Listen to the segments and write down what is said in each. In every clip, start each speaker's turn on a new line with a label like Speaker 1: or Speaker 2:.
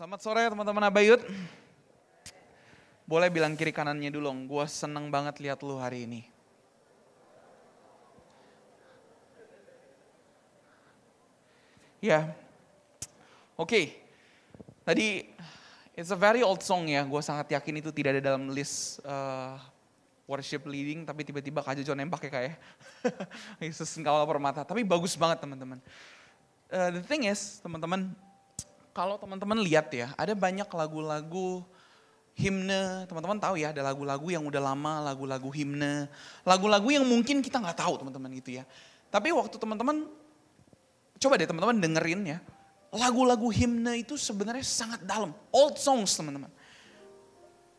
Speaker 1: Selamat sore teman-teman Abayut. Boleh bilang kiri kanannya dulu, gue seneng banget lihat lu hari ini. Ya, oke. Okay. Tadi it's a very old song ya, gue sangat yakin itu tidak ada dalam list uh, worship leading, tapi tiba-tiba Kak Jojo nembak ya kayak Yesus kawal permata. Tapi bagus banget teman-teman. Uh, the thing is, teman-teman, kalau teman-teman lihat ya, ada banyak lagu-lagu himne, teman-teman tahu ya, ada lagu-lagu yang udah lama, lagu-lagu himne, lagu-lagu yang mungkin kita nggak tahu teman-teman gitu ya. Tapi waktu teman-teman, coba deh teman-teman dengerin ya, lagu-lagu himne itu sebenarnya sangat dalam, old songs teman-teman.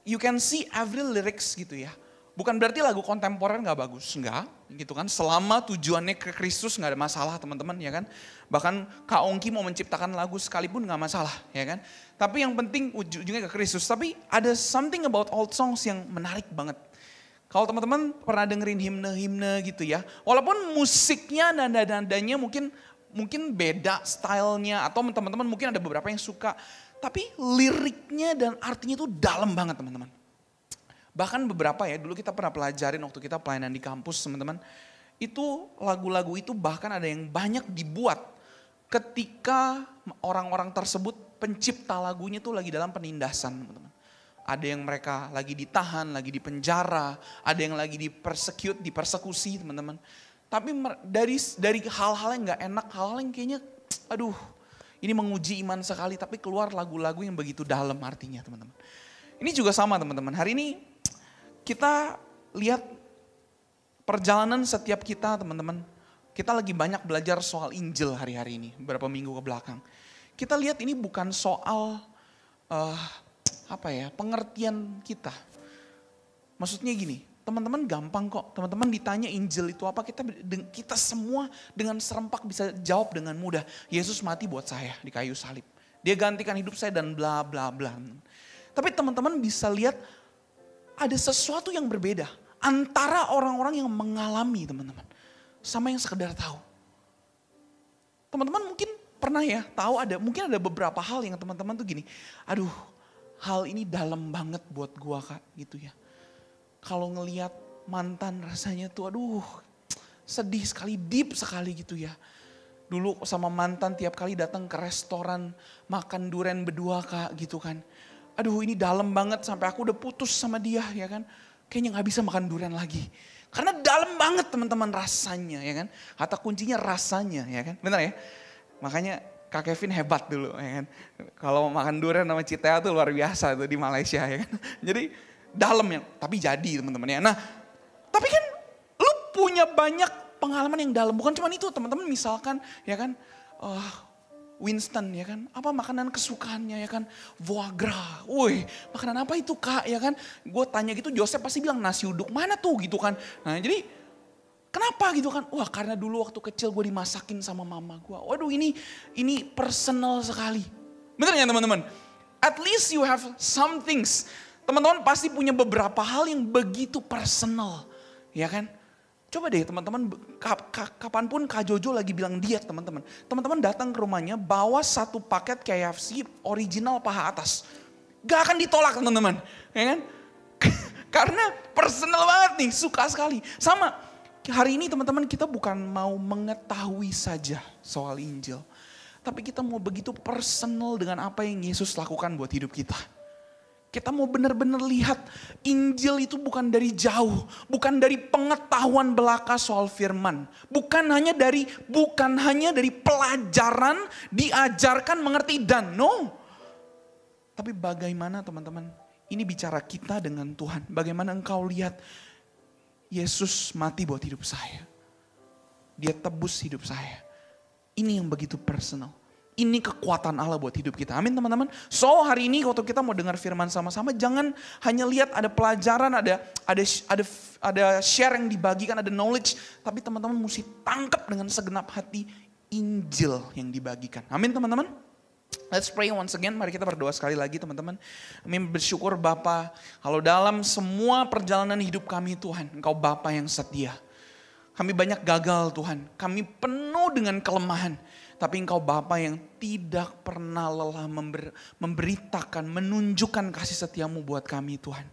Speaker 1: You can see every lyrics gitu ya. Bukan berarti lagu kontemporer nggak bagus, enggak, gitu kan. Selama tujuannya ke Kristus nggak ada masalah teman-teman, ya kan. Bahkan Kak Ongki mau menciptakan lagu sekalipun nggak masalah, ya kan. Tapi yang penting ujungnya ke Kristus. Tapi ada something about old songs yang menarik banget. Kalau teman-teman pernah dengerin himne-himne gitu ya, walaupun musiknya nada-nadanya mungkin mungkin beda stylenya atau teman-teman mungkin ada beberapa yang suka, tapi liriknya dan artinya itu dalam banget teman-teman. Bahkan beberapa ya, dulu kita pernah pelajarin waktu kita pelayanan di kampus teman-teman. Itu lagu-lagu itu bahkan ada yang banyak dibuat ketika orang-orang tersebut pencipta lagunya tuh lagi dalam penindasan teman-teman. Ada yang mereka lagi ditahan, lagi di penjara, ada yang lagi di persecute, dipersekusi teman-teman. Tapi dari dari hal-hal yang gak enak, hal-hal yang kayaknya aduh ini menguji iman sekali tapi keluar lagu-lagu yang begitu dalam artinya teman-teman. Ini juga sama teman-teman. Hari ini kita lihat perjalanan setiap kita teman-teman. Kita lagi banyak belajar soal Injil hari-hari ini, beberapa minggu ke belakang. Kita lihat ini bukan soal uh, apa ya pengertian kita. Maksudnya gini, teman-teman gampang kok. Teman-teman ditanya Injil itu apa, kita kita semua dengan serempak bisa jawab dengan mudah. Yesus mati buat saya di kayu salib. Dia gantikan hidup saya dan bla bla bla. Tapi teman-teman bisa lihat ada sesuatu yang berbeda antara orang-orang yang mengalami teman-teman sama yang sekedar tahu. Teman-teman mungkin pernah ya tahu ada mungkin ada beberapa hal yang teman-teman tuh gini, aduh hal ini dalam banget buat gua kak gitu ya. Kalau ngelihat mantan rasanya tuh aduh sedih sekali, deep sekali gitu ya. Dulu sama mantan tiap kali datang ke restoran makan duren berdua kak gitu kan aduh ini dalam banget sampai aku udah putus sama dia ya kan. Kayaknya gak bisa makan durian lagi. Karena dalam banget teman-teman rasanya ya kan. Kata kuncinya rasanya ya kan. Benar ya? Makanya Kak Kevin hebat dulu ya kan. Kalau makan durian sama Citea tuh luar biasa tuh di Malaysia ya kan. Jadi dalam ya, tapi jadi teman-teman ya. Nah, tapi kan lu punya banyak pengalaman yang dalam. Bukan cuma itu teman-teman misalkan ya kan. Uh, Winston ya kan, apa makanan kesukaannya ya kan, foie gras, woi makanan apa itu kak? Ya kan, gue tanya gitu Joseph pasti bilang nasi uduk mana tuh? Gitu kan, nah jadi kenapa gitu kan, wah karena dulu waktu kecil gue dimasakin sama mama gue, waduh ini ini personal sekali, bener ya teman-teman, at least you have some things, teman-teman pasti punya beberapa hal yang begitu personal, ya kan, Coba deh teman-teman, kapan pun Kak Jojo lagi bilang diet teman-teman. Teman-teman datang ke rumahnya bawa satu paket KFC original paha atas. Gak akan ditolak teman-teman. Ya kan? Karena personal banget nih, suka sekali. Sama, hari ini teman-teman kita bukan mau mengetahui saja soal Injil. Tapi kita mau begitu personal dengan apa yang Yesus lakukan buat hidup kita. Kita mau benar-benar lihat Injil itu bukan dari jauh, bukan dari pengetahuan belaka soal firman, bukan hanya dari bukan hanya dari pelajaran diajarkan mengerti dan no. Tapi bagaimana teman-teman? Ini bicara kita dengan Tuhan. Bagaimana engkau lihat Yesus mati buat hidup saya. Dia tebus hidup saya. Ini yang begitu personal. Ini kekuatan Allah buat hidup kita. Amin teman-teman. So hari ini waktu kita mau dengar firman sama-sama, jangan hanya lihat ada pelajaran, ada ada ada ada share yang dibagikan, ada knowledge, tapi teman-teman mesti tangkap dengan segenap hati Injil yang dibagikan. Amin teman-teman. Let's pray once again. Mari kita berdoa sekali lagi teman-teman. Kami bersyukur Bapa, kalau dalam semua perjalanan hidup kami Tuhan, Engkau Bapa yang setia. Kami banyak gagal Tuhan. Kami penuh dengan kelemahan. Tapi engkau Bapa yang tidak pernah lelah member, memberitakan, menunjukkan kasih setiamu buat kami Tuhan.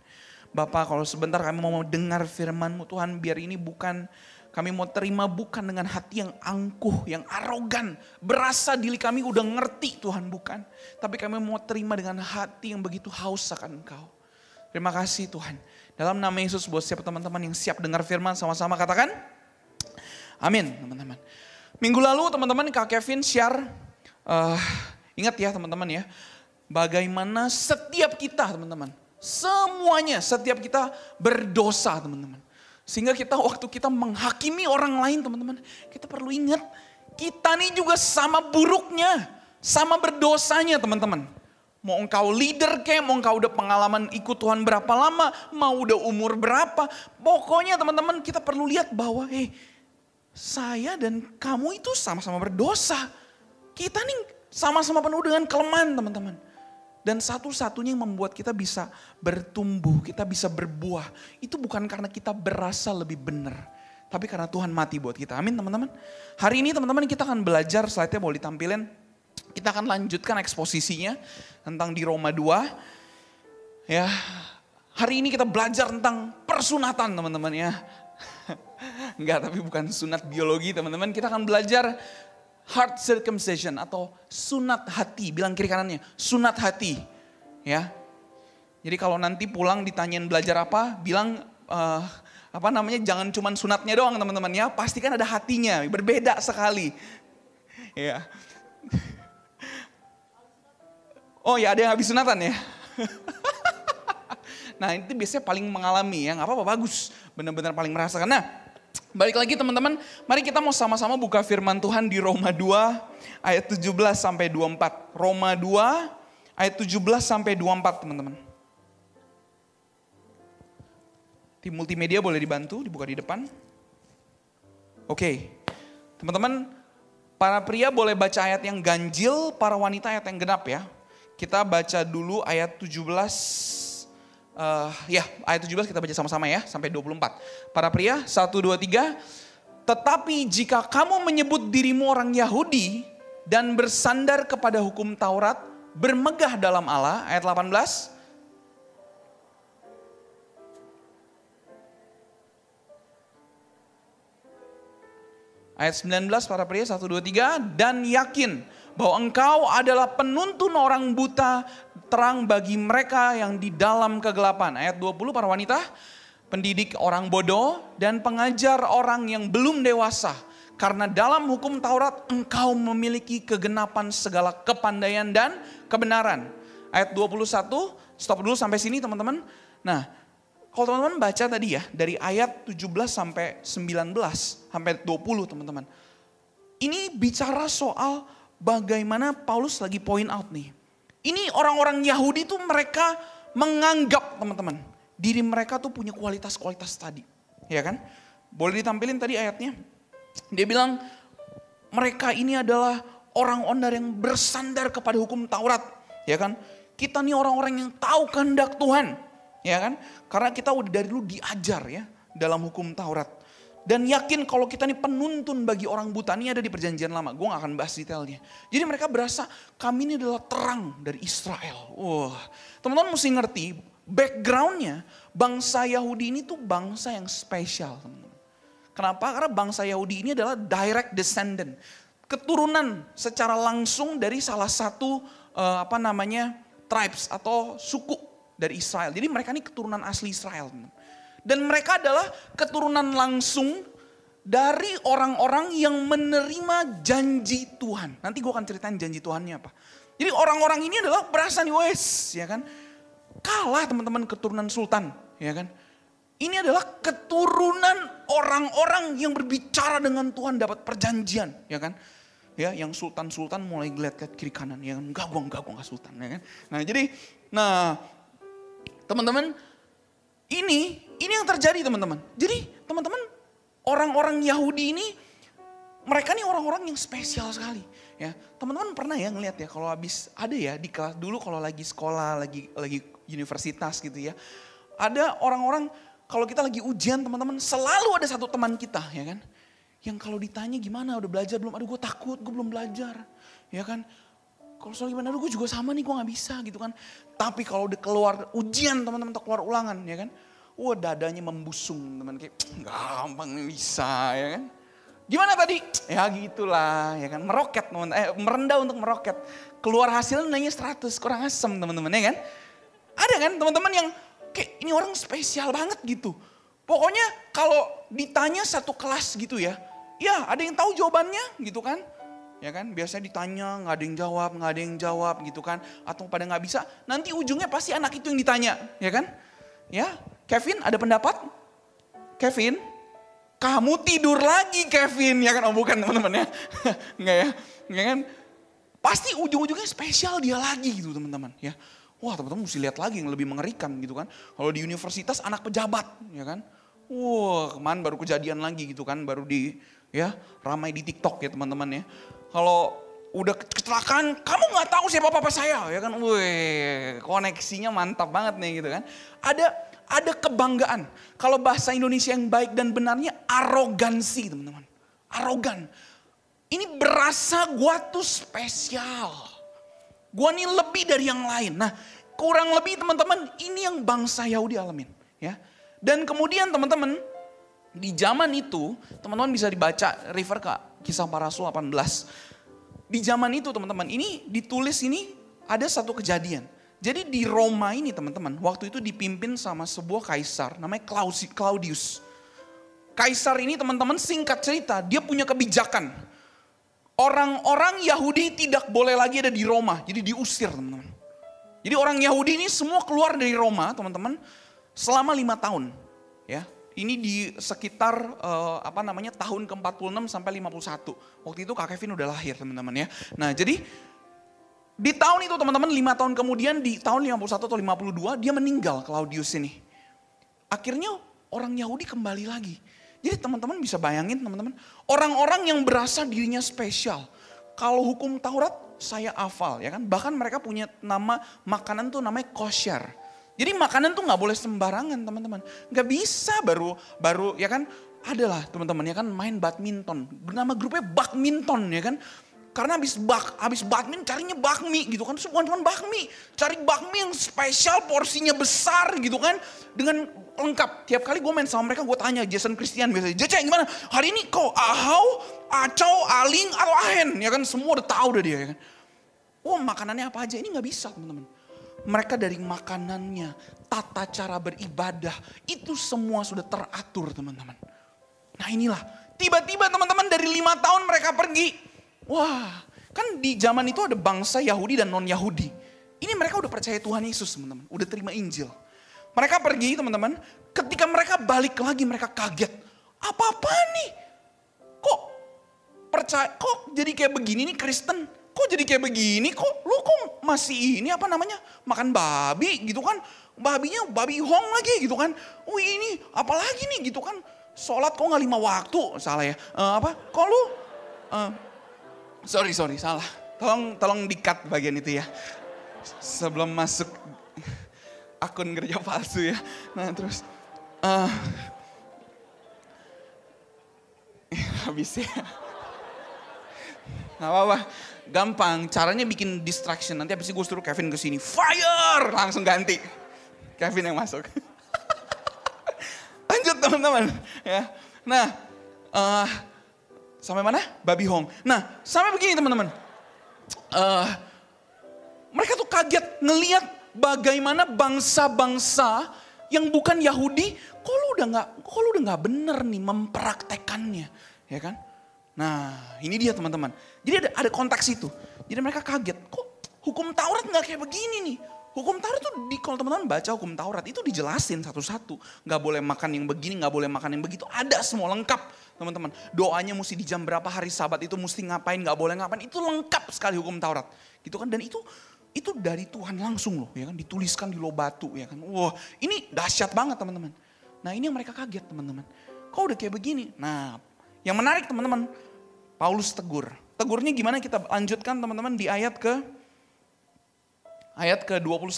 Speaker 1: Bapak kalau sebentar kami mau dengar firmanmu Tuhan biar ini bukan kami mau terima bukan dengan hati yang angkuh, yang arogan. Berasa diri kami udah ngerti Tuhan bukan. Tapi kami mau terima dengan hati yang begitu haus akan engkau. Terima kasih Tuhan. Dalam nama Yesus buat siapa teman-teman yang siap dengar firman sama-sama katakan. Amin teman-teman. Minggu lalu teman-teman Kak Kevin share, uh, ingat ya teman-teman ya, bagaimana setiap kita teman-teman, semuanya setiap kita berdosa teman-teman. Sehingga kita waktu kita menghakimi orang lain teman-teman, kita perlu ingat kita nih juga sama buruknya, sama berdosanya teman-teman. Mau engkau leader kayak, mau engkau udah pengalaman ikut Tuhan berapa lama, mau udah umur berapa. Pokoknya teman-teman kita perlu lihat bahwa hey, saya dan kamu itu sama-sama berdosa. Kita nih sama-sama penuh dengan kelemahan teman-teman. Dan satu-satunya yang membuat kita bisa bertumbuh, kita bisa berbuah. Itu bukan karena kita berasa lebih benar. Tapi karena Tuhan mati buat kita. Amin teman-teman. Hari ini teman-teman kita akan belajar, slide-nya boleh ditampilin. Kita akan lanjutkan eksposisinya tentang di Roma 2. Ya, hari ini kita belajar tentang persunatan teman-teman ya. Enggak, tapi bukan sunat biologi teman-teman. Kita akan belajar heart circumcision atau sunat hati. Bilang kiri kanannya, sunat hati. Ya. Jadi kalau nanti pulang ditanyain belajar apa, bilang uh, apa namanya jangan cuman sunatnya doang teman-teman ya. Pasti kan ada hatinya, berbeda sekali. Ya. Oh ya ada yang habis sunatan ya. nah itu biasanya paling mengalami ya, apa-apa bagus. Benar-benar paling merasakan. Nah Balik lagi teman-teman, mari kita mau sama-sama buka firman Tuhan di Roma 2 ayat 17 sampai 24. Roma 2 ayat 17 sampai 24 teman-teman. Tim multimedia boleh dibantu, dibuka di depan. Oke, teman-teman, para pria boleh baca ayat yang ganjil, para wanita ayat yang genap ya. Kita baca dulu ayat 17 Uh, ya, ayat 17 kita baca sama-sama ya, sampai 24. Para pria, 1, 2, 3. Tetapi jika kamu menyebut dirimu orang Yahudi dan bersandar kepada hukum Taurat, bermegah dalam Allah, ayat 18. Ayat 19 para pria 1, 2, 3. Dan yakin bahwa engkau adalah penuntun orang buta terang bagi mereka yang di dalam kegelapan. Ayat 20 para wanita, pendidik orang bodoh dan pengajar orang yang belum dewasa. Karena dalam hukum Taurat engkau memiliki kegenapan segala kepandaian dan kebenaran. Ayat 21, stop dulu sampai sini teman-teman. Nah, kalau teman-teman baca tadi ya, dari ayat 17 sampai 19, sampai 20 teman-teman. Ini bicara soal bagaimana Paulus lagi point out nih. Ini orang-orang Yahudi tuh mereka menganggap teman-teman diri mereka tuh punya kualitas-kualitas tadi, ya kan? Boleh ditampilin tadi ayatnya. Dia bilang mereka ini adalah orang-orang yang bersandar kepada hukum Taurat, ya kan? Kita nih orang-orang yang tahu kehendak Tuhan, ya kan? Karena kita udah dari dulu diajar ya dalam hukum Taurat. Dan yakin kalau kita ini penuntun bagi orang buta, ini ada di perjanjian lama. Gue gak akan bahas detailnya. Jadi mereka berasa kami ini adalah terang dari Israel. Wah, teman-teman mesti ngerti backgroundnya bangsa Yahudi ini tuh bangsa yang spesial. Teman-teman. Kenapa? Karena bangsa Yahudi ini adalah direct descendant. Keturunan secara langsung dari salah satu uh, apa namanya tribes atau suku dari Israel. Jadi mereka ini keturunan asli Israel. Teman -teman. Dan mereka adalah keturunan langsung dari orang-orang yang menerima janji Tuhan. Nanti gue akan ceritain janji Tuhannya apa. Jadi orang-orang ini adalah berasa nih wes, ya kan. Kalah teman-teman keturunan sultan, ya kan. Ini adalah keturunan orang-orang yang berbicara dengan Tuhan dapat perjanjian, ya kan. Ya, yang sultan-sultan mulai ngeliat kiri kanan, ya kan. Enggak, gue enggak, gue enggak sultan, ya kan. Nah jadi, nah teman-teman ini ini yang terjadi teman-teman. Jadi teman-teman orang-orang Yahudi ini mereka nih orang-orang yang spesial sekali. Ya, teman-teman pernah ya ngeliat ya kalau habis ada ya di kelas dulu kalau lagi sekolah, lagi lagi universitas gitu ya. Ada orang-orang kalau kita lagi ujian teman-teman selalu ada satu teman kita ya kan. Yang kalau ditanya gimana, udah belajar belum? Aduh gue takut, gue belum belajar. Ya kan? Kalau soal gimana, aduh gue juga sama nih, gue gak bisa gitu kan. Tapi kalau udah keluar ujian teman-teman, atau keluar ulangan ya kan. Wah dadanya membusung teman kayak gampang bisa ya kan. Gimana tadi? Ya gitulah ya kan. Meroket teman eh merendah untuk meroket. Keluar hasilnya nanya 100 kurang asem teman-teman ya kan. Ada kan teman-teman yang kayak ini orang spesial banget gitu. Pokoknya kalau ditanya satu kelas gitu ya. Ya ada yang tahu jawabannya gitu kan. Ya kan, biasanya ditanya, nggak ada yang jawab, nggak ada yang jawab gitu kan. Atau pada nggak bisa, nanti ujungnya pasti anak itu yang ditanya, ya kan? Ya, Kevin ada pendapat? Kevin, kamu tidur lagi Kevin, ya kan? Oh bukan teman-teman ya, nggak ya, nggak kan? Pasti ujung-ujungnya spesial dia lagi gitu teman-teman ya. Wah teman-teman mesti lihat lagi yang lebih mengerikan gitu kan. Kalau di universitas anak pejabat, ya kan? Wah kemarin baru kejadian lagi gitu kan, baru di ya ramai di TikTok ya teman-teman ya kalau udah kecelakaan, kamu nggak tahu siapa papa saya, ya kan? Wih, koneksinya mantap banget nih gitu kan. Ada ada kebanggaan. Kalau bahasa Indonesia yang baik dan benarnya arogansi, teman-teman. Arogan. Ini berasa gua tuh spesial. Gua nih lebih dari yang lain. Nah, kurang lebih teman-teman ini yang bangsa Yahudi alamin, ya. Dan kemudian teman-teman di zaman itu, teman-teman bisa dibaca refer ke kisah para rasul 18. Di zaman itu teman-teman, ini ditulis ini ada satu kejadian. Jadi di Roma ini teman-teman, waktu itu dipimpin sama sebuah kaisar namanya Claudius. Kaisar ini teman-teman singkat cerita, dia punya kebijakan. Orang-orang Yahudi tidak boleh lagi ada di Roma, jadi diusir teman-teman. Jadi orang Yahudi ini semua keluar dari Roma teman-teman selama lima tahun. Ya, ini di sekitar uh, apa namanya tahun ke-46 sampai 51. Waktu itu Kak Kevin udah lahir teman-teman ya. Nah jadi di tahun itu teman-teman lima tahun kemudian di tahun 51 atau 52 dia meninggal Claudius ini. Akhirnya orang Yahudi kembali lagi. Jadi teman-teman bisa bayangin teman-teman. Orang-orang yang berasa dirinya spesial. Kalau hukum Taurat saya hafal ya kan. Bahkan mereka punya nama makanan tuh namanya kosher jadi makanan tuh nggak boleh sembarangan teman-teman. Nggak bisa baru baru ya kan adalah teman-teman ya kan main badminton. Bernama grupnya badminton ya kan. Karena habis bak, habis badminton carinya bakmi gitu kan. Semua teman bakmi. Cari bakmi yang spesial porsinya besar gitu kan. Dengan lengkap. Tiap kali gue main sama mereka gue tanya Jason Christian biasanya. Jason gimana? Hari ini kau ahau, acau, aling, atau ahen. Ya kan semua udah tahu udah dia ya kan. Oh makanannya apa aja ini nggak bisa teman-teman mereka dari makanannya, tata cara beribadah, itu semua sudah teratur teman-teman. Nah inilah, tiba-tiba teman-teman dari lima tahun mereka pergi. Wah, kan di zaman itu ada bangsa Yahudi dan non-Yahudi. Ini mereka udah percaya Tuhan Yesus teman-teman, udah terima Injil. Mereka pergi teman-teman, ketika mereka balik lagi mereka kaget. Apa-apa nih? Kok percaya, kok jadi kayak begini nih Kristen? kok jadi kayak begini kok lu kok masih ini apa namanya makan babi gitu kan babinya babi hong lagi gitu kan wih ini apalagi nih gitu kan sholat kok nggak lima waktu salah ya uh, apa kok lu uh, sorry sorry salah tolong tolong dikat bagian itu ya sebelum masuk akun kerja palsu ya nah terus uh, habis ya nggak apa-apa gampang. Caranya bikin distraction. Nanti habis itu gue suruh Kevin ke sini. Fire! Langsung ganti. Kevin yang masuk. Lanjut teman-teman. Ya. Nah, uh, sampai mana? Babi Hong. Nah, sampai begini teman-teman. Uh, mereka tuh kaget ngeliat bagaimana bangsa-bangsa yang bukan Yahudi, kok lu udah nggak, kok lu udah nggak bener nih mempraktekannya, ya kan? Nah, ini dia teman-teman. Jadi ada, ada konteks itu. Jadi mereka kaget, kok hukum Taurat nggak kayak begini nih? Hukum Taurat tuh di kalau teman-teman baca hukum Taurat itu dijelasin satu-satu. Nggak boleh makan yang begini, nggak boleh makan yang begitu. Ada semua lengkap teman-teman. Doanya mesti di jam berapa hari sabat itu mesti ngapain, nggak boleh ngapain. Itu lengkap sekali hukum Taurat. Gitu kan dan itu itu dari Tuhan langsung loh ya kan dituliskan di loh batu ya kan. Wah ini dahsyat banget teman-teman. Nah ini yang mereka kaget teman-teman. Kok udah kayak begini? Nah yang menarik teman-teman Paulus tegur. Tegurnya gimana kita lanjutkan teman-teman di ayat ke ayat ke 21.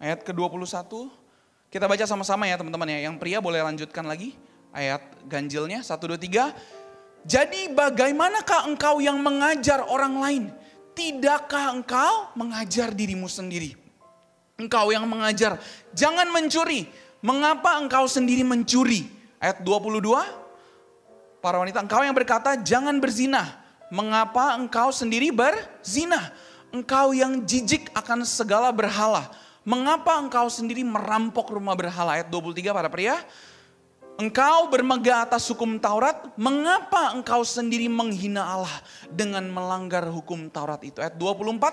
Speaker 1: Ayat ke 21 Kita baca sama-sama ya teman-teman ya. Yang pria boleh lanjutkan lagi ayat ganjilnya. Satu, dua, tiga. Jadi bagaimanakah engkau yang mengajar orang lain? Tidakkah engkau mengajar dirimu sendiri? Engkau yang mengajar. Jangan mencuri. Mengapa engkau sendiri mencuri? Ayat 22. Para wanita, engkau yang berkata jangan berzina. Mengapa engkau sendiri berzina? Engkau yang jijik akan segala berhala Mengapa engkau sendiri merampok rumah berhala? Ayat 23 para pria. Engkau bermegah atas hukum Taurat, mengapa engkau sendiri menghina Allah dengan melanggar hukum Taurat itu? Ayat 24,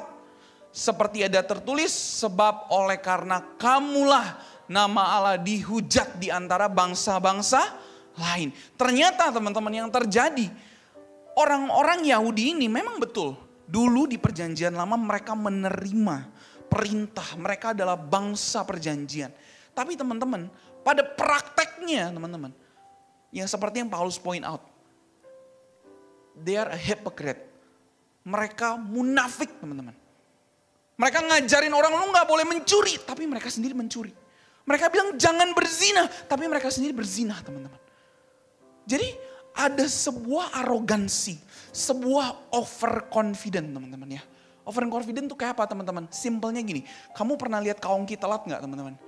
Speaker 1: seperti ada tertulis, sebab oleh karena kamulah nama Allah dihujat di antara bangsa-bangsa lain. Ternyata teman-teman yang terjadi, orang-orang Yahudi ini memang betul. Dulu di perjanjian lama mereka menerima perintah, mereka adalah bangsa perjanjian. Tapi teman-teman, pada prakteknya teman-teman, yang seperti yang Paulus point out, they are a hypocrite. Mereka munafik teman-teman. Mereka ngajarin orang lu nggak boleh mencuri, tapi mereka sendiri mencuri. Mereka bilang jangan berzina, tapi mereka sendiri berzina teman-teman. Jadi ada sebuah arogansi, sebuah overconfident teman-teman ya Over confident tuh kayak apa teman-teman? Simpelnya gini, kamu pernah lihat kaungki telat nggak teman-teman?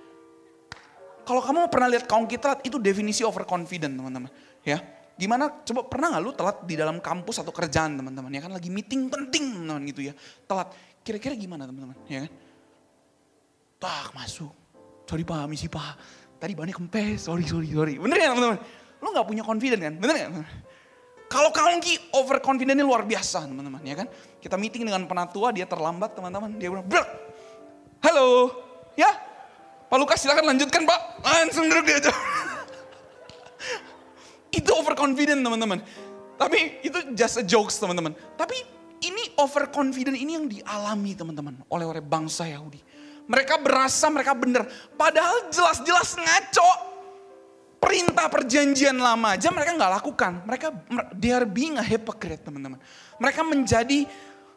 Speaker 1: Kalau kamu pernah lihat kaungki telat, itu definisi overconfident teman-teman. Ya, gimana? Coba pernah nggak lu telat di dalam kampus atau kerjaan teman-teman? Ya kan lagi meeting penting teman-teman gitu ya. Telat. Kira-kira gimana teman-teman? Ya kan? Tak masuk. Sorry pak, misi pak. Tadi banyak kempes, sorry, sorry, sorry. Bener ya teman-teman? Lu gak punya confident kan? Bener ya? Kalau Kaungki overconfidentnya luar biasa teman-teman ya kan. Kita meeting dengan penatua dia terlambat teman-teman. Dia bilang, Brr, halo ya Pak Lukas silakan lanjutkan Pak. Langsung duduk dia aja. itu overconfident teman-teman. Tapi itu just a jokes teman-teman. Tapi ini overconfident ini yang dialami teman-teman oleh oleh bangsa Yahudi. Mereka berasa mereka benar. Padahal jelas-jelas ngaco perintah perjanjian lama aja mereka nggak lakukan. Mereka they are being a hypocrite teman-teman. Mereka menjadi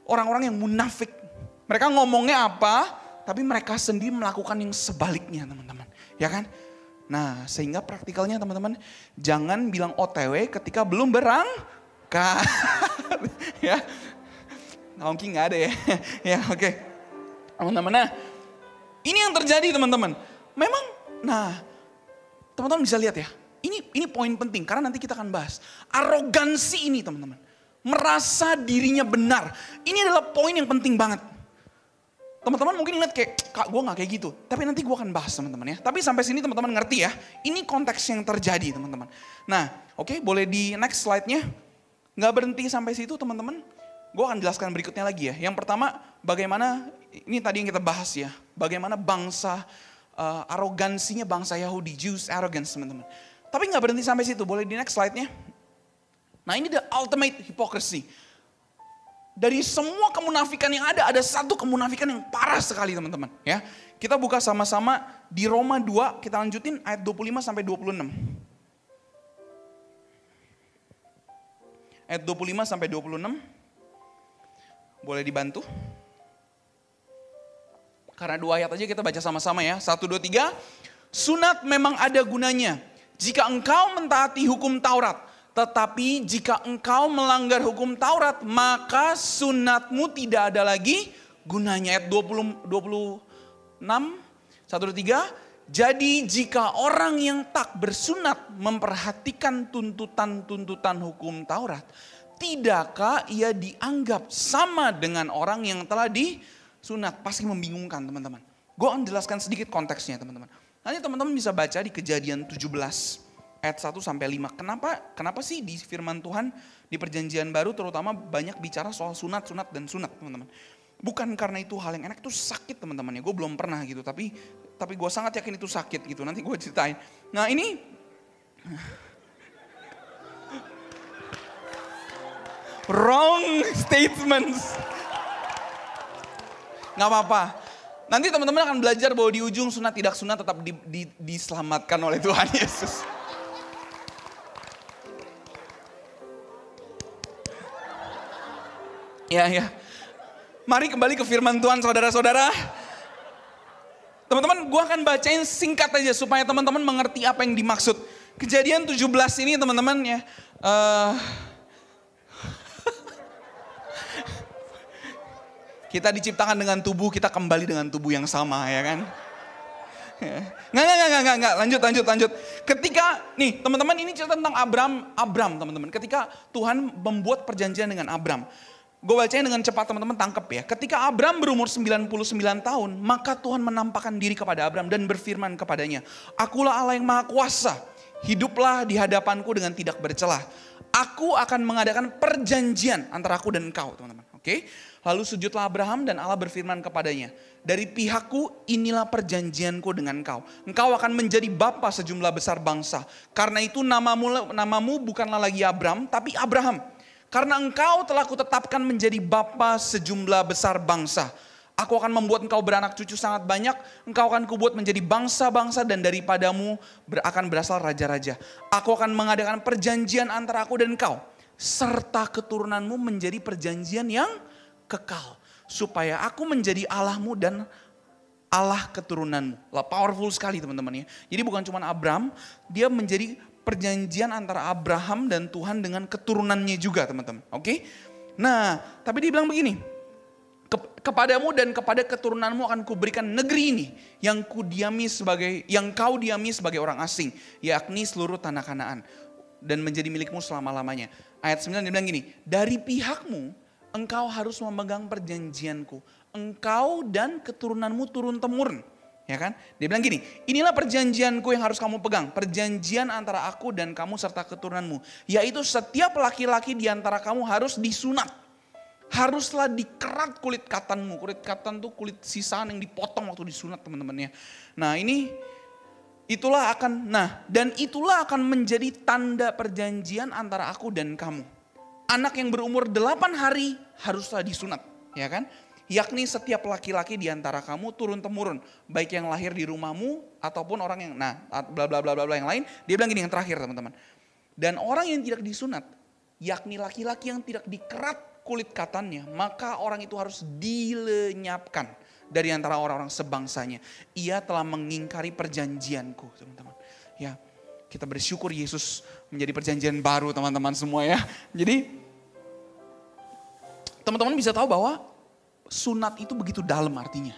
Speaker 1: orang-orang yang munafik. Mereka ngomongnya apa, tapi mereka sendiri melakukan yang sebaliknya teman-teman. Ya kan? Nah sehingga praktikalnya teman-teman jangan bilang OTW ketika belum berangkat. ya, mungkin nggak ada ya. ya oke. Okay. Teman-teman, nah ini yang terjadi teman-teman. Memang, nah Teman-teman bisa lihat ya, ini ini poin penting karena nanti kita akan bahas. Arogansi ini teman-teman. Merasa dirinya benar. Ini adalah poin yang penting banget. Teman-teman mungkin lihat kayak, kak gue gak kayak gitu. Tapi nanti gue akan bahas teman-teman ya. Tapi sampai sini teman-teman ngerti ya. Ini konteks yang terjadi teman-teman. Nah oke okay, boleh di next slide-nya. Gak berhenti sampai situ teman-teman. Gue akan jelaskan berikutnya lagi ya. Yang pertama bagaimana, ini tadi yang kita bahas ya. Bagaimana bangsa uh, arogansinya bangsa Yahudi, Jews arrogance teman-teman. Tapi nggak berhenti sampai situ, boleh di next slide-nya. Nah ini the ultimate hypocrisy. Dari semua kemunafikan yang ada, ada satu kemunafikan yang parah sekali teman-teman. Ya, Kita buka sama-sama di Roma 2, kita lanjutin ayat 25 sampai 26. Ayat 25 sampai 26. Boleh dibantu? Karena dua ayat aja kita baca sama-sama ya. Satu, dua, tiga. Sunat memang ada gunanya. Jika engkau mentaati hukum Taurat. Tetapi jika engkau melanggar hukum Taurat, maka sunatmu tidak ada lagi gunanya. Ayat 20, 26, 1, 2, 3. Jadi jika orang yang tak bersunat memperhatikan tuntutan-tuntutan hukum Taurat, tidakkah ia dianggap sama dengan orang yang telah di sunat pasti membingungkan teman-teman. Gue akan jelaskan sedikit konteksnya teman-teman. Nanti teman-teman bisa baca di kejadian 17 ayat 1 sampai 5. Kenapa kenapa sih di firman Tuhan di perjanjian baru terutama banyak bicara soal sunat, sunat dan sunat teman-teman. Bukan karena itu hal yang enak, itu sakit teman-teman ya. Gue belum pernah gitu, tapi tapi gue sangat yakin itu sakit gitu. Nanti gue ceritain. Nah ini wrong statements. Nggak apa-apa. Nanti teman-teman akan belajar bahwa di ujung sunat tidak sunat tetap di, di, diselamatkan oleh Tuhan Yesus. Ya, ya. Mari kembali ke firman Tuhan saudara-saudara. Teman-teman, gue akan bacain singkat aja supaya teman-teman mengerti apa yang dimaksud. Kejadian 17 ini teman-teman ya. Uh, kita diciptakan dengan tubuh, kita kembali dengan tubuh yang sama ya kan. Nggak, nggak, nggak, nggak, nggak, lanjut, lanjut, lanjut. Ketika, nih teman-teman ini cerita tentang Abram, Abram teman-teman. Ketika Tuhan membuat perjanjian dengan Abram. Gue bacain dengan cepat teman-teman tangkep ya. Ketika Abram berumur 99 tahun, maka Tuhan menampakkan diri kepada Abram dan berfirman kepadanya. Akulah Allah yang maha kuasa, hiduplah di hadapanku dengan tidak bercelah. Aku akan mengadakan perjanjian antara aku dan engkau teman-teman. Oke, lalu sujudlah Abraham dan Allah berfirman kepadanya dari pihakku inilah perjanjianku dengan engkau. Engkau akan menjadi bapa sejumlah besar bangsa. Karena itu namamu, namamu bukanlah lagi Abram, tapi Abraham. Karena engkau telah kutetapkan menjadi bapa sejumlah besar bangsa. Aku akan membuat engkau beranak cucu sangat banyak. Engkau akan kubuat menjadi bangsa-bangsa dan daripadamu akan berasal raja-raja. Aku akan mengadakan perjanjian antara aku dan engkau. Serta keturunanmu menjadi perjanjian yang kekal supaya aku menjadi Allahmu dan Allah keturunanmu. Lah powerful sekali teman-teman ya. Jadi bukan cuma Abraham, dia menjadi perjanjian antara Abraham dan Tuhan dengan keturunannya juga teman-teman. Oke? Nah, tapi dia bilang begini, kepadamu dan kepada keturunanmu akan kuberikan negeri ini yang ku diami sebagai yang kau diami sebagai orang asing, yakni seluruh tanah Kanaan dan menjadi milikmu selama-lamanya. Ayat 9 dia bilang gini, dari pihakmu engkau harus memegang perjanjianku. Engkau dan keturunanmu turun temurun. Ya kan? Dia bilang gini, inilah perjanjianku yang harus kamu pegang. Perjanjian antara aku dan kamu serta keturunanmu. Yaitu setiap laki-laki di antara kamu harus disunat. Haruslah dikerat kulit katanmu. Kulit katan tuh kulit sisaan yang dipotong waktu disunat teman-teman ya. Nah ini itulah akan, nah dan itulah akan menjadi tanda perjanjian antara aku dan kamu anak yang berumur 8 hari haruslah disunat, ya kan? Yakni setiap laki-laki di antara kamu turun temurun, baik yang lahir di rumahmu ataupun orang yang nah bla bla bla bla bla yang lain. Dia bilang gini yang terakhir teman-teman. Dan orang yang tidak disunat, yakni laki-laki yang tidak dikerat kulit katannya, maka orang itu harus dilenyapkan dari antara orang-orang sebangsanya. Ia telah mengingkari perjanjianku, teman-teman. Ya, kita bersyukur Yesus menjadi perjanjian baru teman-teman semua ya. Jadi teman-teman bisa tahu bahwa sunat itu begitu dalam artinya.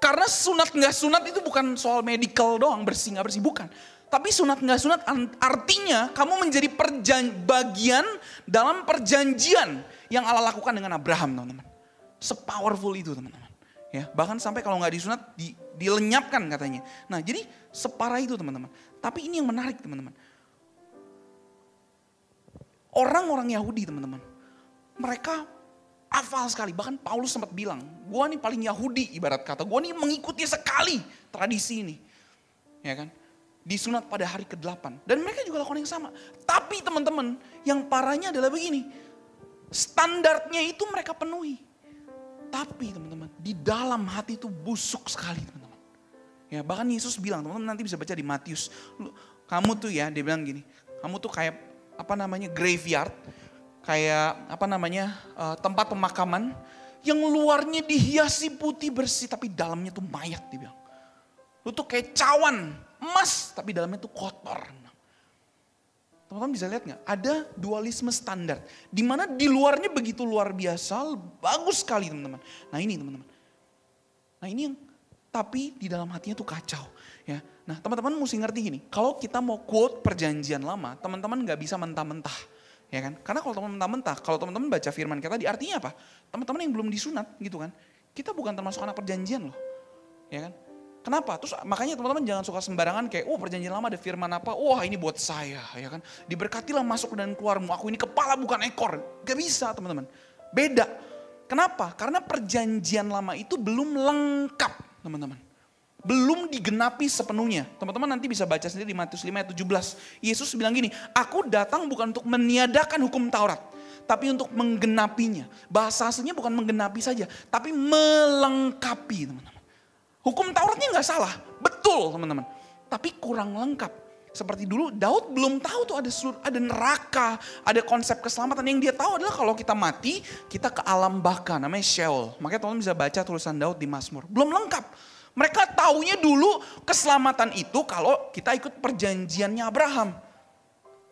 Speaker 1: Karena sunat nggak sunat itu bukan soal medical doang, bersih nggak bersih, bukan. Tapi sunat nggak sunat artinya kamu menjadi perjan bagian dalam perjanjian yang Allah lakukan dengan Abraham teman-teman. Sepowerful itu teman-teman. Ya, bahkan sampai kalau nggak disunat di, dilenyapkan katanya. Nah jadi separah itu teman-teman. Tapi ini yang menarik teman-teman. Orang-orang Yahudi teman-teman mereka hafal sekali. Bahkan Paulus sempat bilang, gue nih paling Yahudi ibarat kata. Gue nih mengikuti sekali tradisi ini. Ya kan? Disunat pada hari ke-8. Dan mereka juga lakukan yang sama. Tapi teman-teman, yang parahnya adalah begini. Standarnya itu mereka penuhi. Tapi teman-teman, di dalam hati itu busuk sekali teman-teman. Ya, bahkan Yesus bilang, teman-teman nanti bisa baca di Matius. Kamu tuh ya, dia bilang gini, kamu tuh kayak apa namanya graveyard kayak apa namanya uh, tempat pemakaman yang luarnya dihiasi putih bersih tapi dalamnya tuh mayat dia bilang. Lu tuh kayak cawan emas tapi dalamnya tuh kotor. Teman-teman bisa lihat nggak? Ada dualisme standar. di mana di luarnya begitu luar biasa, bagus sekali teman-teman. Nah ini teman-teman. Nah ini yang tapi di dalam hatinya tuh kacau. Ya, Nah teman-teman mesti ngerti gini, kalau kita mau quote perjanjian lama, teman-teman nggak bisa mentah-mentah Ya kan? Karena kalau teman-teman mentah-mentah, kalau teman-teman baca firman kita tadi artinya apa? Teman-teman yang belum disunat gitu kan. Kita bukan termasuk anak perjanjian loh. Ya kan? Kenapa? Terus makanya teman-teman jangan suka sembarangan kayak, oh perjanjian lama ada firman apa, wah ini buat saya, ya kan. Diberkatilah masuk dan keluarmu, aku ini kepala bukan ekor. Gak bisa teman-teman. Beda. Kenapa? Karena perjanjian lama itu belum lengkap teman-teman belum digenapi sepenuhnya. Teman-teman nanti bisa baca sendiri di Matius 5 ayat 17. Yesus bilang gini, aku datang bukan untuk meniadakan hukum Taurat. Tapi untuk menggenapinya. Bahasa aslinya bukan menggenapi saja. Tapi melengkapi teman-teman. Hukum Tauratnya nggak salah. Betul teman-teman. Tapi kurang lengkap. Seperti dulu Daud belum tahu tuh ada sur, ada neraka, ada konsep keselamatan. Yang dia tahu adalah kalau kita mati, kita ke alam baka namanya Sheol. Makanya teman-teman bisa baca tulisan Daud di Mazmur. Belum lengkap Mereka taunya dulu keselamatan itu kalau kita ikut perjanjiannya Abraham.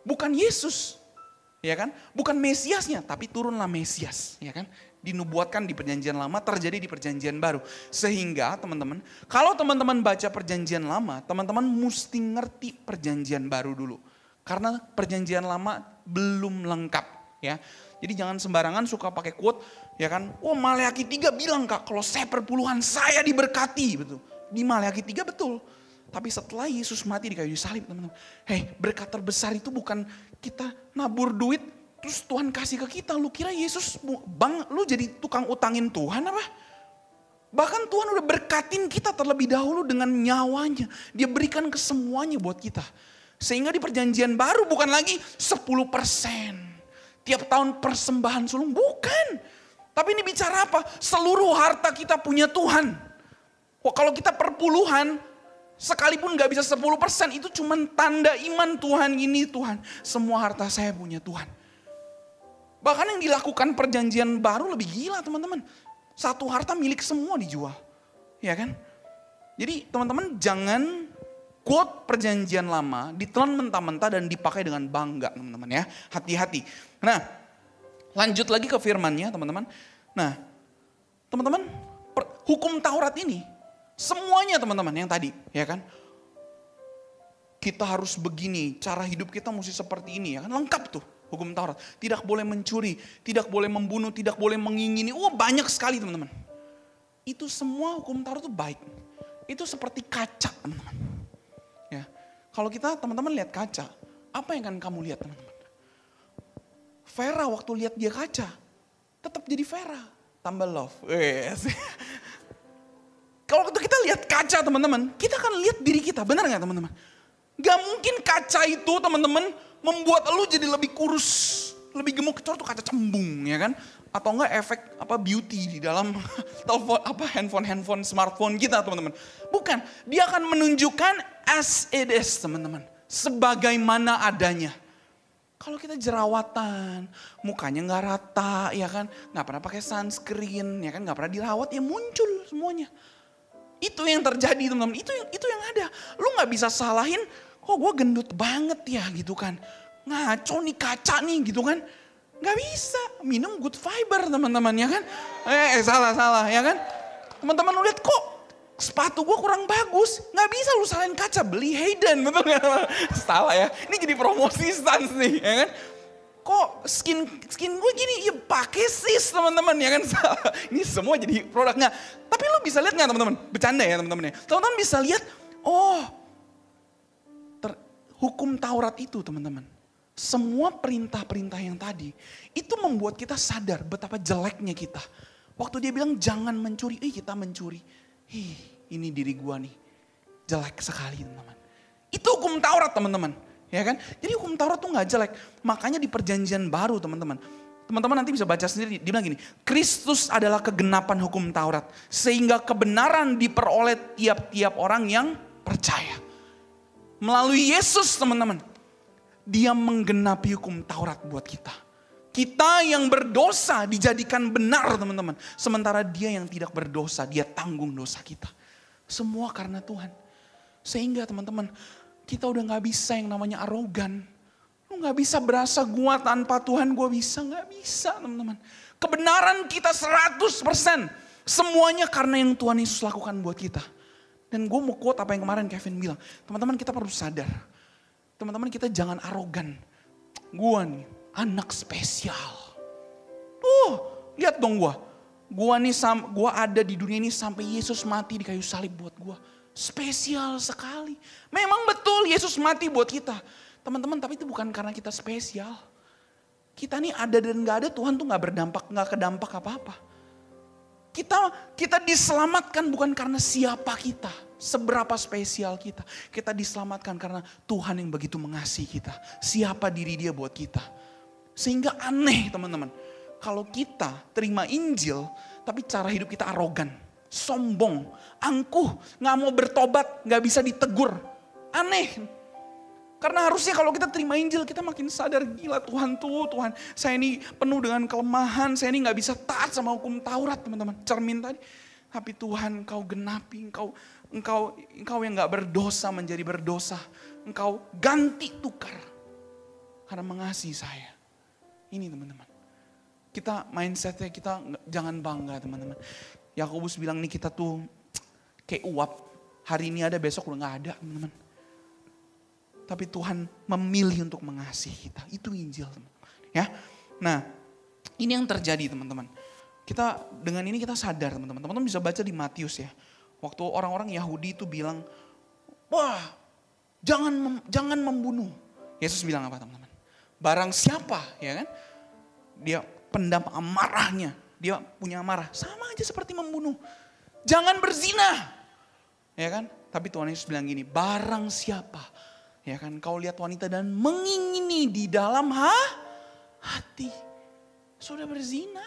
Speaker 1: Bukan Yesus. Ya kan? Bukan Mesiasnya, tapi turunlah Mesias, ya kan? Dinubuatkan di perjanjian lama, terjadi di perjanjian baru. Sehingga teman-teman, kalau teman-teman baca perjanjian lama, teman-teman mesti ngerti perjanjian baru dulu. Karena perjanjian lama belum lengkap, ya. Jadi jangan sembarangan suka pakai quote, ya kan? Oh Maleakhi 3 bilang kak, kalau saya perpuluhan saya diberkati, betul. Di Maleakhi 3 betul. Tapi setelah Yesus mati di kayu salib teman-teman. Hei berkat terbesar itu bukan kita nabur duit terus Tuhan kasih ke kita. Lu kira Yesus bang lu jadi tukang utangin Tuhan apa? Bahkan Tuhan udah berkatin kita terlebih dahulu dengan nyawanya. Dia berikan ke semuanya buat kita. Sehingga di perjanjian baru bukan lagi 10%. Tiap tahun persembahan sulung. Bukan. Tapi ini bicara apa? Seluruh harta kita punya Tuhan. Wah, kalau kita perpuluhan, Sekalipun gak bisa 10% itu cuma tanda iman Tuhan ini Tuhan. Semua harta saya punya Tuhan. Bahkan yang dilakukan perjanjian baru lebih gila teman-teman. Satu harta milik semua dijual. Ya kan? Jadi teman-teman jangan quote perjanjian lama ditelan mentah-mentah dan dipakai dengan bangga teman-teman ya. Hati-hati. Nah lanjut lagi ke firmannya teman-teman. Nah teman-teman hukum Taurat ini Semuanya teman-teman yang tadi, ya kan? Kita harus begini, cara hidup kita mesti seperti ini, ya kan? Lengkap tuh hukum Taurat. Tidak boleh mencuri, tidak boleh membunuh, tidak boleh mengingini. Oh banyak sekali teman-teman. Itu semua hukum Taurat itu baik. Itu seperti kaca teman-teman. Ya, kalau kita teman-teman lihat kaca, apa yang akan kamu lihat teman-teman? Vera waktu lihat dia kaca, tetap jadi Vera. Tambah love. Yes. Kalau kita lihat kaca teman-teman, kita akan lihat diri kita, benar nggak teman-teman? Gak mungkin kaca itu teman-teman membuat lu jadi lebih kurus, lebih gemuk kecuali tuh kaca cembung ya kan? Atau enggak efek apa beauty di dalam telepon apa handphone handphone smartphone kita teman-teman. Bukan, dia akan menunjukkan as it is teman-teman, sebagaimana adanya. Kalau kita jerawatan, mukanya nggak rata, ya kan, nggak pernah pakai sunscreen, ya kan, nggak pernah dirawat, ya muncul semuanya. Itu yang terjadi teman-teman, itu yang itu yang ada. Lu nggak bisa salahin, kok gue gendut banget ya gitu kan. Ngaco nih kaca nih gitu kan. Nggak bisa, minum good fiber teman-teman ya kan. Eh, eh salah salah ya kan. Teman-teman lihat kok sepatu gue kurang bagus. Nggak bisa lu salahin kaca, beli Hayden betul nggak? Salah ya, ini jadi promosi stans nih ya kan? Kok skin skin gue gini? Ya pakai sis teman-teman ya kan? Ini semua jadi produknya tapi lo bisa lihat nggak teman-teman? Bercanda ya teman-teman ya. Teman-teman bisa lihat oh ter, hukum Taurat itu teman-teman. Semua perintah-perintah yang tadi itu membuat kita sadar betapa jeleknya kita. Waktu dia bilang jangan mencuri. Eh kita mencuri. Ih ini diri gue nih jelek sekali teman-teman itu hukum Taurat teman-teman Ya kan? Jadi hukum Taurat tuh nggak jelek. Makanya di perjanjian baru teman-teman. Teman-teman nanti bisa baca sendiri. Dia bilang gini, Kristus adalah kegenapan hukum Taurat. Sehingga kebenaran diperoleh tiap-tiap orang yang percaya. Melalui Yesus teman-teman. Dia menggenapi hukum Taurat buat kita. Kita yang berdosa dijadikan benar teman-teman. Sementara dia yang tidak berdosa, dia tanggung dosa kita. Semua karena Tuhan. Sehingga teman-teman, kita udah gak bisa yang namanya arogan. Lu gak bisa berasa gua tanpa Tuhan gua bisa. Gak bisa teman-teman. Kebenaran kita 100%. Semuanya karena yang Tuhan Yesus lakukan buat kita. Dan gue mau quote apa yang kemarin Kevin bilang. Teman-teman kita perlu sadar. Teman-teman kita jangan arogan. Gue nih anak spesial. Uh, lihat dong gue. Gue nih, gua ada di dunia ini sampai Yesus mati di kayu salib buat gue Spesial sekali. Memang betul Yesus mati buat kita. Teman-teman tapi itu bukan karena kita spesial. Kita nih ada dan gak ada Tuhan tuh gak berdampak, gak kedampak apa-apa. Kita kita diselamatkan bukan karena siapa kita, seberapa spesial kita. Kita diselamatkan karena Tuhan yang begitu mengasihi kita. Siapa diri dia buat kita. Sehingga aneh teman-teman. Kalau kita terima Injil, tapi cara hidup kita arogan sombong, angkuh, nggak mau bertobat, nggak bisa ditegur. Aneh. Karena harusnya kalau kita terima Injil kita makin sadar gila Tuhan tuh Tuhan saya ini penuh dengan kelemahan saya ini nggak bisa taat sama hukum Taurat teman-teman cermin tadi Tapi Tuhan engkau genapi, engkau engkau engkau yang nggak berdosa menjadi berdosa. Engkau ganti tukar karena mengasihi saya. Ini teman-teman. Kita mindsetnya kita jangan bangga teman-teman. Yakobus bilang nih kita tuh kayak uap. Hari ini ada besok udah nggak ada teman-teman. Tapi Tuhan memilih untuk mengasihi kita. Itu Injil teman-teman. Ya. Nah ini yang terjadi teman-teman. Kita dengan ini kita sadar teman-teman. Teman-teman bisa baca di Matius ya. Waktu orang-orang Yahudi itu bilang, wah jangan mem, jangan membunuh. Yesus bilang apa teman-teman? Barang siapa ya kan? Dia pendam amarahnya. Dia punya amarah. Sama aja seperti membunuh. Jangan berzina. Ya kan? Tapi Tuhan Yesus bilang gini, barang siapa. Ya kan, kau lihat wanita dan mengingini di dalam ha? hati. Sudah berzina.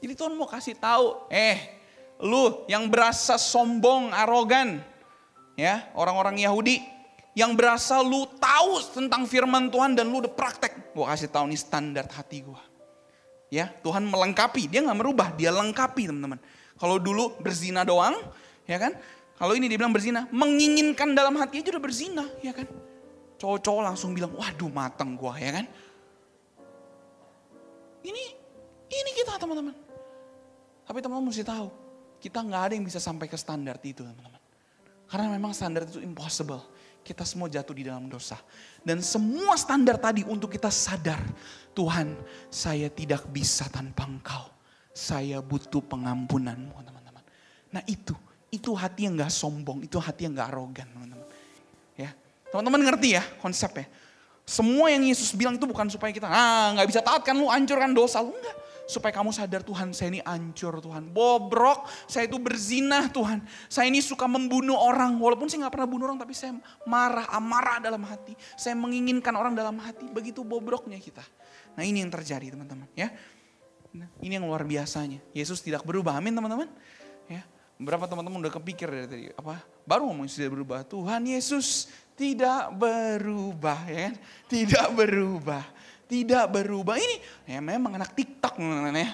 Speaker 1: Jadi Tuhan mau kasih tahu, eh lu yang berasa sombong, arogan. Ya, orang-orang Yahudi yang berasa lu tahu tentang firman Tuhan dan lu udah praktek. Gua kasih tahu nih standar hati gua. Ya, Tuhan melengkapi, dia nggak merubah, dia lengkapi teman-teman. Kalau dulu berzina doang, ya kan? Kalau ini dibilang berzina, menginginkan dalam hati aja udah berzina, ya kan? Cowok-cowok langsung bilang, waduh mateng gua, ya kan? Ini, ini kita teman-teman. Tapi teman-teman mesti tahu, kita nggak ada yang bisa sampai ke standar itu teman-teman. Karena memang standar itu impossible kita semua jatuh di dalam dosa. Dan semua standar tadi untuk kita sadar, Tuhan saya tidak bisa tanpa engkau. Saya butuh pengampunanmu teman-teman. Nah itu, itu hati yang gak sombong, itu hati yang gak arogan teman-teman. Ya, teman-teman ngerti ya konsepnya. Semua yang Yesus bilang itu bukan supaya kita, ah nggak bisa taat kan lu hancurkan dosa lu enggak supaya kamu sadar Tuhan saya ini ancur Tuhan. Bobrok, saya itu berzina Tuhan. Saya ini suka membunuh orang. Walaupun saya nggak pernah bunuh orang tapi saya marah, amarah dalam hati. Saya menginginkan orang dalam hati. Begitu bobroknya kita. Nah ini yang terjadi teman-teman ya. Nah, ini yang luar biasanya. Yesus tidak berubah. Amin teman-teman. Ya. Berapa teman-teman udah kepikir dari tadi apa? Baru ngomong sudah berubah. Tuhan Yesus tidak berubah ya kan? Tidak berubah tidak berubah. Ini ya memang anak TikTok ya.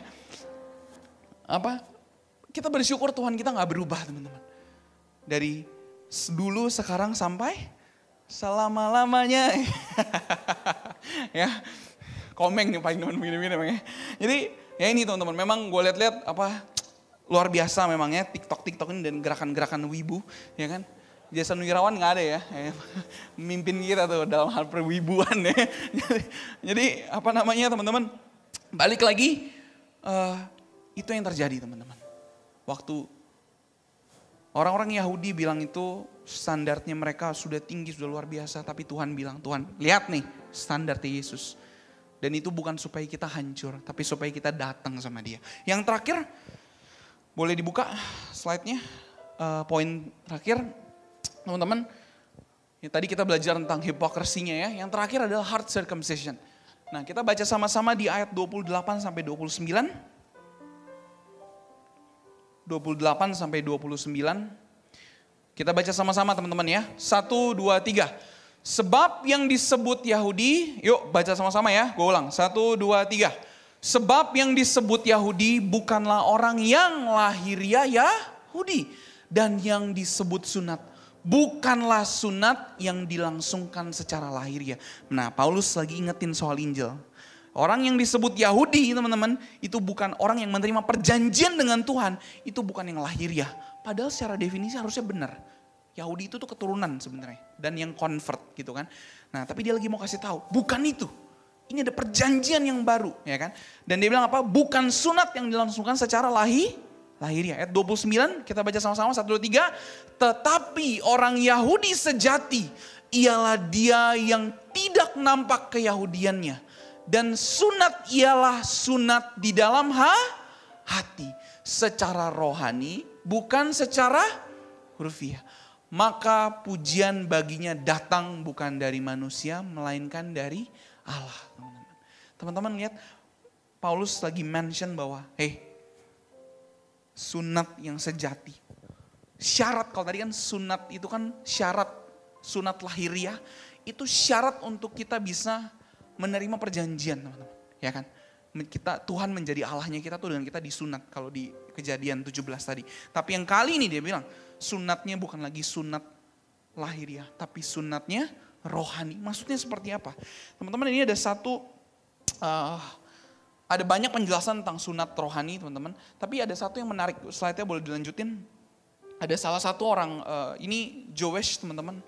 Speaker 1: Apa? Kita bersyukur Tuhan kita nggak berubah teman-teman. Dari dulu sekarang sampai selama-lamanya. ya. Komeng nih paling teman begini-begini memang ya. Jadi ya ini teman-teman memang gue lihat-lihat apa luar biasa memangnya TikTok TikTok ini dan gerakan-gerakan wibu ya kan Jason Wirawan nggak ada ya, mimpin kita tuh dalam hal perwibuan ya. Jadi apa namanya teman-teman, balik lagi, uh, itu yang terjadi teman-teman. Waktu orang-orang Yahudi bilang itu standarnya mereka sudah tinggi, sudah luar biasa. Tapi Tuhan bilang, Tuhan lihat nih standarnya Yesus. Dan itu bukan supaya kita hancur, tapi supaya kita datang sama dia. Yang terakhir, boleh dibuka slide-nya. Uh, poin terakhir, teman-teman, ya, tadi kita belajar tentang hipokresinya ya. Yang terakhir adalah heart circumcision. Nah kita baca sama-sama di ayat 28 sampai 29. 28 sampai 29. Kita baca sama-sama teman-teman ya. Satu, dua, tiga. Sebab yang disebut Yahudi, yuk baca sama-sama ya, gue ulang. Satu, dua, tiga. Sebab yang disebut Yahudi bukanlah orang yang lahiriah Yahudi. Dan yang disebut sunat bukanlah sunat yang dilangsungkan secara lahiriah. Nah, Paulus lagi ingetin soal Injil. Orang yang disebut Yahudi, teman-teman, itu bukan orang yang menerima perjanjian dengan Tuhan, itu bukan yang lahiriah. Padahal secara definisi harusnya benar. Yahudi itu tuh keturunan sebenarnya dan yang convert gitu kan. Nah, tapi dia lagi mau kasih tahu, bukan itu. Ini ada perjanjian yang baru, ya kan? Dan dia bilang apa? Bukan sunat yang dilangsungkan secara lahir lahirnya. Ayat 29 kita baca sama-sama 1 2 3. Tetapi orang Yahudi sejati ialah dia yang tidak nampak keyahudiannya dan sunat ialah sunat di dalam ha? hati secara rohani bukan secara hurufiah. Maka pujian baginya datang bukan dari manusia melainkan dari Allah. Teman-teman lihat Paulus lagi mention bahwa, hey sunat yang sejati. Syarat, kalau tadi kan sunat itu kan syarat, sunat lahiriah, itu syarat untuk kita bisa menerima perjanjian teman-teman. Ya kan? kita Tuhan menjadi Allahnya kita tuh dengan kita disunat kalau di kejadian 17 tadi. Tapi yang kali ini dia bilang sunatnya bukan lagi sunat lahiriah, tapi sunatnya rohani. Maksudnya seperti apa? Teman-teman ini ada satu, uh, ada banyak penjelasan tentang sunat rohani teman-teman. Tapi ada satu yang menarik, slide-nya boleh dilanjutin. Ada salah satu orang, uh, ini Joesh teman-teman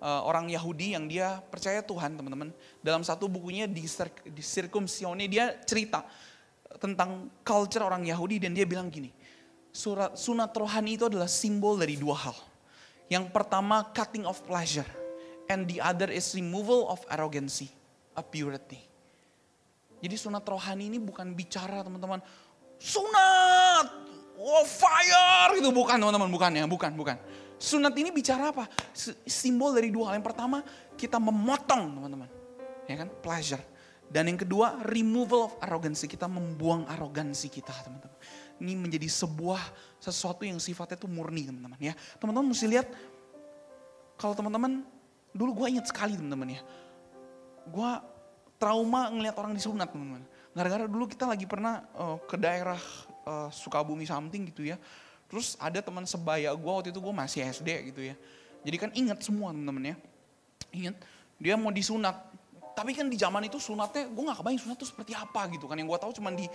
Speaker 1: uh, orang Yahudi yang dia percaya Tuhan teman-teman. Dalam satu bukunya di, di Sirkumsione dia cerita tentang culture orang Yahudi dan dia bilang gini. Surat sunat rohani itu adalah simbol dari dua hal. Yang pertama cutting of pleasure and the other is removal of arrogancy, a purity. Jadi sunat rohani ini bukan bicara teman-teman sunat, oh fire itu bukan teman-teman bukan ya, bukan bukan. Sunat ini bicara apa? Simbol dari dua hal. Yang pertama, kita memotong teman-teman. Ya kan? Pleasure. Dan yang kedua, removal of arrogance. Kita membuang arogansi kita teman-teman. Ini menjadi sebuah sesuatu yang sifatnya itu murni teman-teman ya. Teman-teman mesti lihat, kalau teman-teman, dulu gue ingat sekali teman-teman ya. Gue trauma ngelihat orang disunat teman-teman. Gara-gara dulu kita lagi pernah uh, ke daerah uh, Sukabumi something gitu ya Terus ada teman sebaya gue waktu itu gue masih SD gitu ya. Jadi kan inget semua temen-temen ya. Ingat, dia mau disunat. Tapi kan di zaman itu sunatnya, gue gak kebayang sunat itu seperti apa gitu kan. Yang gue tahu cuma di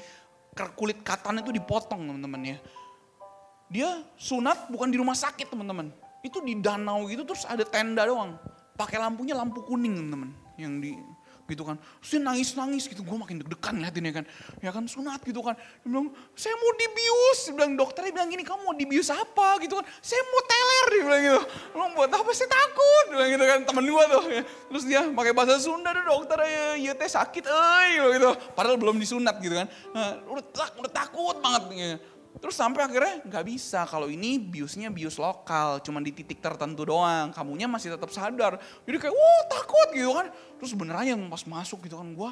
Speaker 1: kulit katan itu dipotong teman-teman ya. Dia sunat bukan di rumah sakit teman-teman. Itu di danau gitu terus ada tenda doang. Pakai lampunya lampu kuning teman-teman. Yang di gitu kan. Terus dia nangis-nangis gitu, gue makin deg-degan liatin ya kan. Ya kan sunat gitu kan. Dia bilang, saya mau dibius. Dia bilang dokternya bilang gini, kamu mau dibius apa gitu kan. Saya mau teler dia bilang gitu. Lo buat apa saya takut. Dia bilang gitu kan, temen gue tuh. Terus dia pakai bahasa Sunda tuh dokter, ya teh sakit eh gitu. Padahal belum disunat gitu kan. Nah, udah, udah takut banget gitu. Terus sampai akhirnya nggak bisa kalau ini biusnya bius lokal, cuma di titik tertentu doang. Kamunya masih tetap sadar. Jadi kayak, wah takut gitu kan. Terus beneran yang pas masuk gitu kan, gue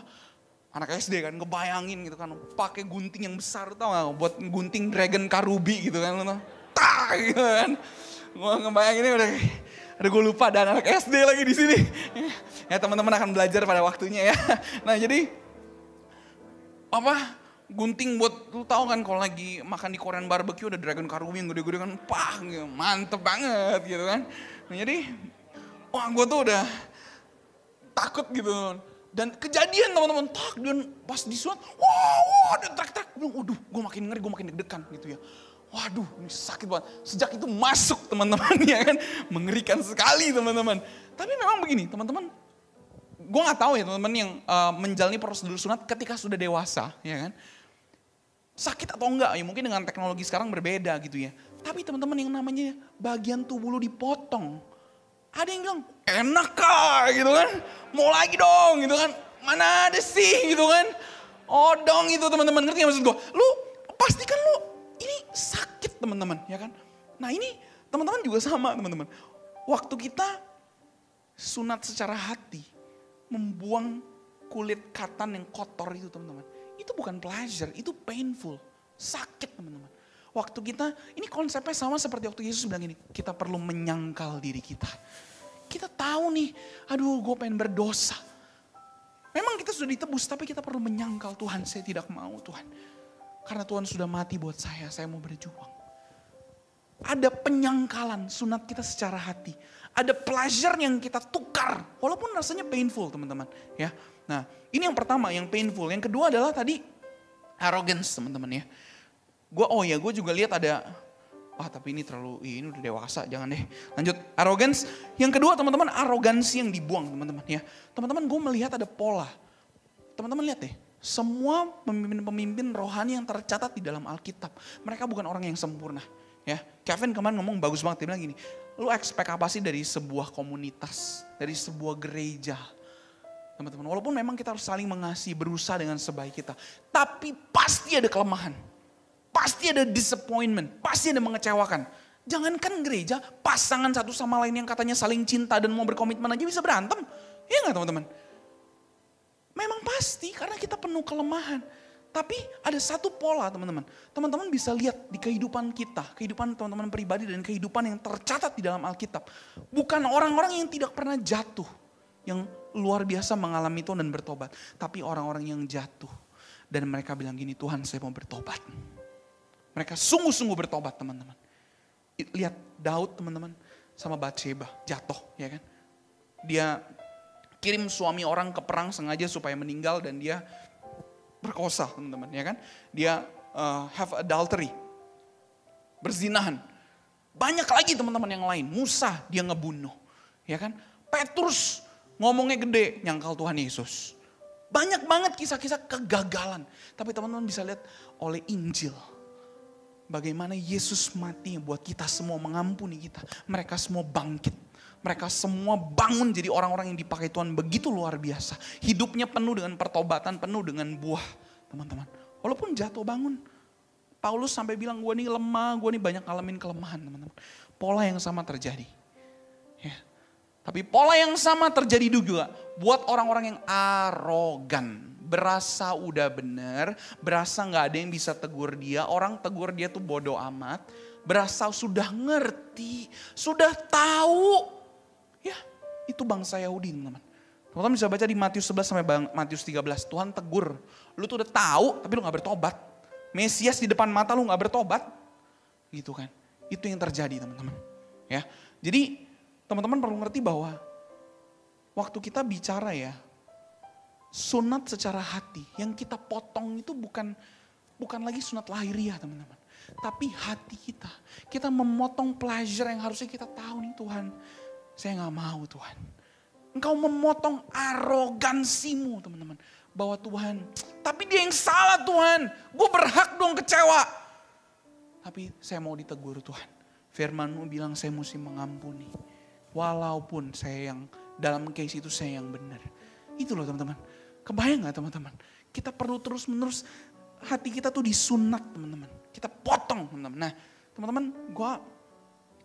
Speaker 1: anak SD kan ngebayangin gitu kan, pakai gunting yang besar tau gak, buat gunting dragon karubi gitu kan, tak gitu kan. Gue ngebayanginnya udah ada gue lupa dan anak SD lagi di sini. ya teman-teman akan belajar pada waktunya ya. Nah jadi apa gunting buat lu tahu kan kalau lagi makan di Korean barbecue ada dragon karubi yang gede-gede kan pah gitu, mantep banget gitu kan. Nah, jadi wah gue tuh udah takut gitu. Dan kejadian teman-teman tak dan pas disunat wah wah ada bilang waduh gue makin ngeri gue makin deg-degan gitu ya. Waduh ini sakit banget. Sejak itu masuk teman-teman ya kan. Mengerikan sekali teman-teman. Tapi memang begini teman-teman gue nggak tahu ya teman-teman yang uh, menjalani prosedur sunat ketika sudah dewasa ya kan sakit atau enggak ya mungkin dengan teknologi sekarang berbeda gitu ya. Tapi teman-teman yang namanya bagian tubuh lu dipotong. Ada yang bilang enak kah gitu kan. Mau lagi dong gitu kan. Mana ada sih gitu kan. Oh dong itu teman-teman ngerti gak maksud gue. Lu pastikan lu ini sakit teman-teman ya kan. Nah ini teman-teman juga sama teman-teman. Waktu kita sunat secara hati. Membuang kulit katan yang kotor itu teman-teman itu bukan pleasure, itu painful. Sakit teman-teman. Waktu kita, ini konsepnya sama seperti waktu Yesus bilang ini, kita perlu menyangkal diri kita. Kita tahu nih, aduh gue pengen berdosa. Memang kita sudah ditebus, tapi kita perlu menyangkal Tuhan, saya tidak mau Tuhan. Karena Tuhan sudah mati buat saya, saya mau berjuang. Ada penyangkalan sunat kita secara hati. Ada pleasure yang kita tukar, walaupun rasanya painful teman-teman. Ya, Nah, ini yang pertama, yang painful. Yang kedua adalah tadi arrogance, teman-teman ya. Gue, oh ya, gue juga lihat ada, wah tapi ini terlalu, ini udah dewasa, jangan deh. Lanjut, arrogance. Yang kedua, teman-teman, arogansi yang dibuang, teman-teman ya. Teman-teman, gue melihat ada pola. Teman-teman lihat deh, semua pemimpin-pemimpin rohani yang tercatat di dalam Alkitab, mereka bukan orang yang sempurna. Ya, Kevin kemarin ngomong bagus banget, dia bilang gini, lu expect apa sih dari sebuah komunitas, dari sebuah gereja, teman-teman. Walaupun memang kita harus saling mengasihi, berusaha dengan sebaik kita. Tapi pasti ada kelemahan. Pasti ada disappointment, pasti ada mengecewakan. Jangankan gereja, pasangan satu sama lain yang katanya saling cinta dan mau berkomitmen aja bisa berantem. Iya nggak teman-teman? Memang pasti karena kita penuh kelemahan. Tapi ada satu pola teman-teman. Teman-teman bisa lihat di kehidupan kita, kehidupan teman-teman pribadi dan kehidupan yang tercatat di dalam Alkitab. Bukan orang-orang yang tidak pernah jatuh yang luar biasa mengalami itu dan bertobat. Tapi orang-orang yang jatuh Dan mereka bilang gini, Tuhan saya mau bertobat. Mereka sungguh-sungguh bertobat teman-teman. Lihat Daud teman-teman sama Bathsheba jatuh ya kan. Dia kirim suami orang ke perang sengaja supaya meninggal dan dia berkosa teman-teman ya kan. Dia uh, have adultery. Berzinahan. Banyak lagi teman-teman yang lain. Musa dia ngebunuh. Ya kan. Petrus ngomongnya gede nyangkal Tuhan Yesus. Banyak banget kisah-kisah kegagalan. Tapi teman-teman bisa lihat oleh Injil. Bagaimana Yesus mati buat kita semua mengampuni kita. Mereka semua bangkit. Mereka semua bangun jadi orang-orang yang dipakai Tuhan begitu luar biasa. Hidupnya penuh dengan pertobatan, penuh dengan buah. Teman-teman. Walaupun jatuh bangun. Paulus sampai bilang gue nih lemah, gue nih banyak ngalamin kelemahan teman-teman. Pola yang sama terjadi. Tapi pola yang sama terjadi juga buat orang-orang yang arogan. Berasa udah bener, berasa gak ada yang bisa tegur dia. Orang tegur dia tuh bodoh amat. Berasa sudah ngerti, sudah tahu. Ya itu bangsa Yahudi teman-teman. Teman-teman bisa baca di Matius 11 sampai Matius 13. Tuhan tegur, lu tuh udah tahu tapi lu gak bertobat. Mesias di depan mata lu gak bertobat. Gitu kan. Itu yang terjadi teman-teman. Ya, Jadi teman-teman perlu ngerti bahwa waktu kita bicara ya, sunat secara hati yang kita potong itu bukan bukan lagi sunat lahiriah teman-teman. Tapi hati kita, kita memotong pleasure yang harusnya kita tahu nih Tuhan. Saya nggak mau Tuhan. Engkau memotong arogansimu teman-teman. Bahwa Tuhan, tapi dia yang salah Tuhan. Gue berhak dong kecewa. Tapi saya mau ditegur Tuhan. Firmanmu bilang saya mesti mengampuni. Walaupun saya yang dalam case itu saya yang benar. Itu loh teman-teman. Kebayang gak teman-teman? Kita perlu terus menerus hati kita tuh disunat teman-teman. Kita potong teman-teman. Nah teman-teman gue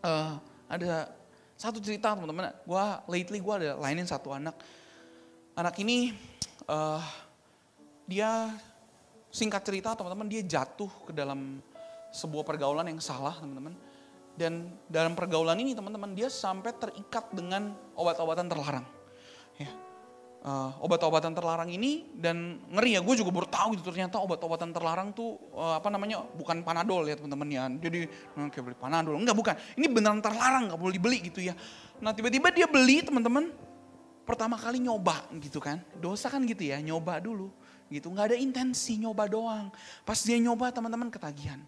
Speaker 1: uh, ada satu cerita teman-teman. Gue lately gue ada lainin satu anak. Anak ini uh, dia singkat cerita teman-teman dia jatuh ke dalam sebuah pergaulan yang salah teman-teman dan dalam pergaulan ini teman-teman dia sampai terikat dengan obat-obatan terlarang. Ya. Uh, obat-obatan terlarang ini dan ngeri ya gue juga baru tahu gitu ternyata obat-obatan terlarang tuh uh, apa namanya bukan panadol ya teman-teman ya. Jadi nah, kayak beli panadol. Enggak bukan. Ini beneran terlarang nggak boleh dibeli gitu ya. Nah tiba-tiba dia beli teman-teman pertama kali nyoba gitu kan. Dosa kan gitu ya nyoba dulu gitu. Nggak ada intensi nyoba doang. Pas dia nyoba teman-teman ketagihan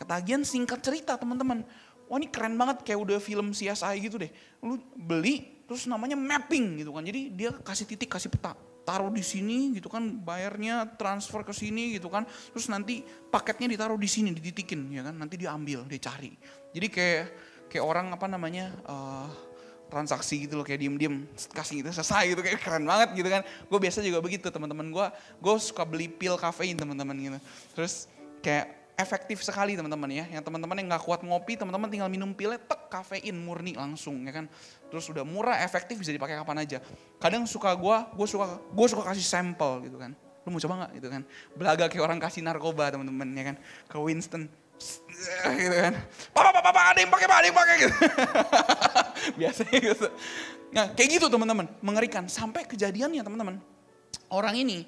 Speaker 1: Ketagihan singkat cerita teman-teman. Wah ini keren banget kayak udah film CSI gitu deh. Lu beli terus namanya mapping gitu kan. Jadi dia kasih titik, kasih peta. Taruh di sini gitu kan, bayarnya transfer ke sini gitu kan. Terus nanti paketnya ditaruh di sini, dititikin ya kan. Nanti dia ambil, dia cari. Jadi kayak kayak orang apa namanya uh, transaksi gitu loh kayak diem-diem kasih gitu selesai gitu kayak keren banget gitu kan. Gue biasa juga begitu teman-teman gue. Gue suka beli pil kafein teman-teman gitu. Terus kayak efektif sekali teman-teman ya. Yang teman-teman yang nggak kuat ngopi, teman-teman tinggal minum pilnya, tek kafein murni langsung ya kan. Terus udah murah, efektif bisa dipakai kapan aja. Kadang suka gue, gue suka gue suka kasih sampel gitu kan. Lu mau coba nggak gitu kan? Belaga kayak orang kasih narkoba teman-teman ya kan. Ke Winston gitu kan. Papa, papa, papa, ada yang pakai, ada yang pakai gitu. Biasanya gitu. Nah kayak gitu teman-teman, mengerikan. Sampai kejadiannya teman-teman. Orang ini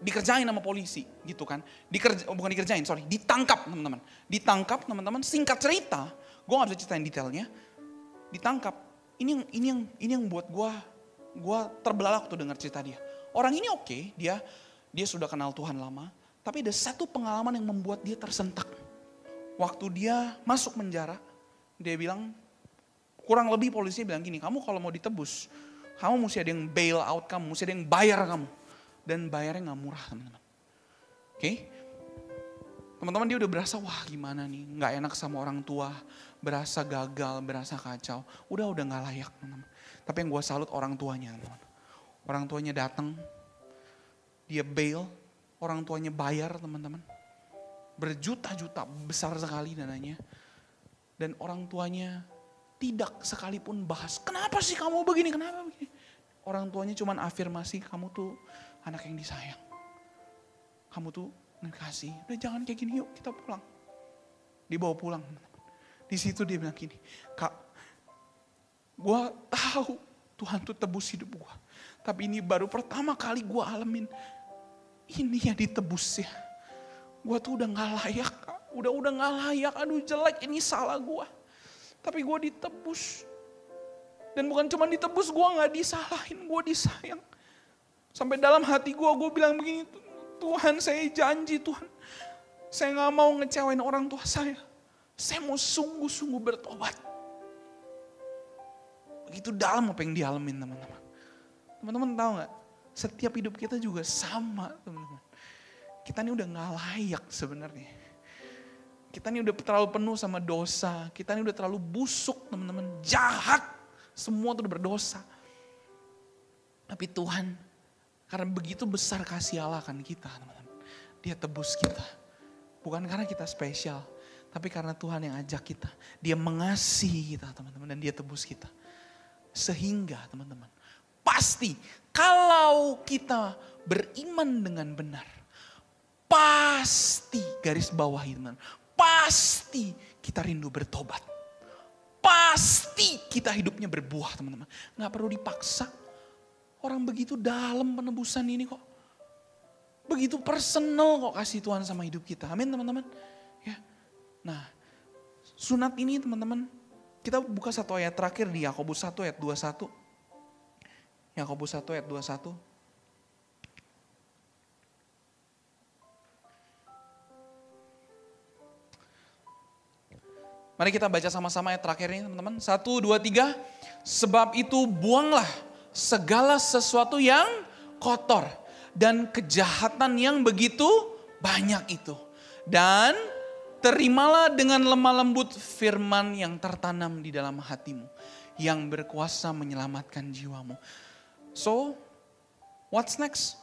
Speaker 1: dikerjain sama polisi gitu kan. Dikerja, oh, bukan dikerjain, sorry, ditangkap teman-teman. Ditangkap teman-teman, singkat cerita, gue gak bisa ceritain detailnya. Ditangkap, ini yang ini yang ini yang buat gue gue terbelalak tuh dengar cerita dia. Orang ini oke, okay, dia dia sudah kenal Tuhan lama, tapi ada satu pengalaman yang membuat dia tersentak. Waktu dia masuk penjara, dia bilang kurang lebih polisi bilang gini, kamu kalau mau ditebus, kamu mesti ada yang bail out kamu, mesti ada yang bayar kamu dan bayarnya nggak murah teman-teman. Oke, okay? teman-teman dia udah berasa wah gimana nih, nggak enak sama orang tua, berasa gagal, berasa kacau, udah udah nggak layak teman-teman. Tapi yang gue salut orang tuanya teman-teman. Orang tuanya datang, dia bail, orang tuanya bayar teman-teman. Berjuta-juta besar sekali dananya. Dan orang tuanya tidak sekalipun bahas, kenapa sih kamu begini, kenapa begini. Orang tuanya cuma afirmasi, kamu tuh anak yang disayang. Kamu tuh kasih, udah jangan kayak gini yuk kita pulang. Dibawa pulang. Di situ dia bilang gini, kak, gue tahu Tuhan tuh tebus hidup gue. Tapi ini baru pertama kali gue alamin. ini ya ditebus ya. Gue tuh udah gak layak, udah udah gak layak, aduh jelek ini salah gue. Tapi gue ditebus. Dan bukan cuma ditebus, gue gak disalahin, gue disayang. Sampai dalam hati gue, gue bilang begini, Tuhan saya janji Tuhan. Saya gak mau ngecewain orang tua saya. Saya mau sungguh-sungguh bertobat. Begitu dalam apa yang dialamin teman-teman. Teman-teman tahu gak? Setiap hidup kita juga sama teman-teman. Kita ini udah gak layak sebenarnya. Kita ini udah terlalu penuh sama dosa. Kita ini udah terlalu busuk teman-teman. Jahat. Semua tuh udah berdosa. Tapi Tuhan, karena begitu besar kasih Allah kan kita teman-teman. Dia tebus kita. Bukan karena kita spesial. Tapi karena Tuhan yang ajak kita. Dia mengasihi kita teman-teman. Dan dia tebus kita. Sehingga teman-teman. Pasti kalau kita beriman dengan benar. Pasti garis bawah teman. Pasti kita rindu bertobat. Pasti kita hidupnya berbuah teman-teman. Gak perlu dipaksa. Orang begitu dalam penebusan ini kok. Begitu personal kok kasih Tuhan sama hidup kita. Amin teman-teman. Ya. Nah, sunat ini teman-teman, kita buka satu ayat terakhir di Yakobus 1 ayat 21. Yakobus 1 ayat 21. Mari kita baca sama-sama ayat terakhir ini teman-teman. Satu, dua, tiga. Sebab itu buanglah segala sesuatu yang kotor. Dan kejahatan yang begitu banyak itu. Dan terimalah dengan lemah lembut firman yang tertanam di dalam hatimu. Yang berkuasa menyelamatkan jiwamu. So, what's next?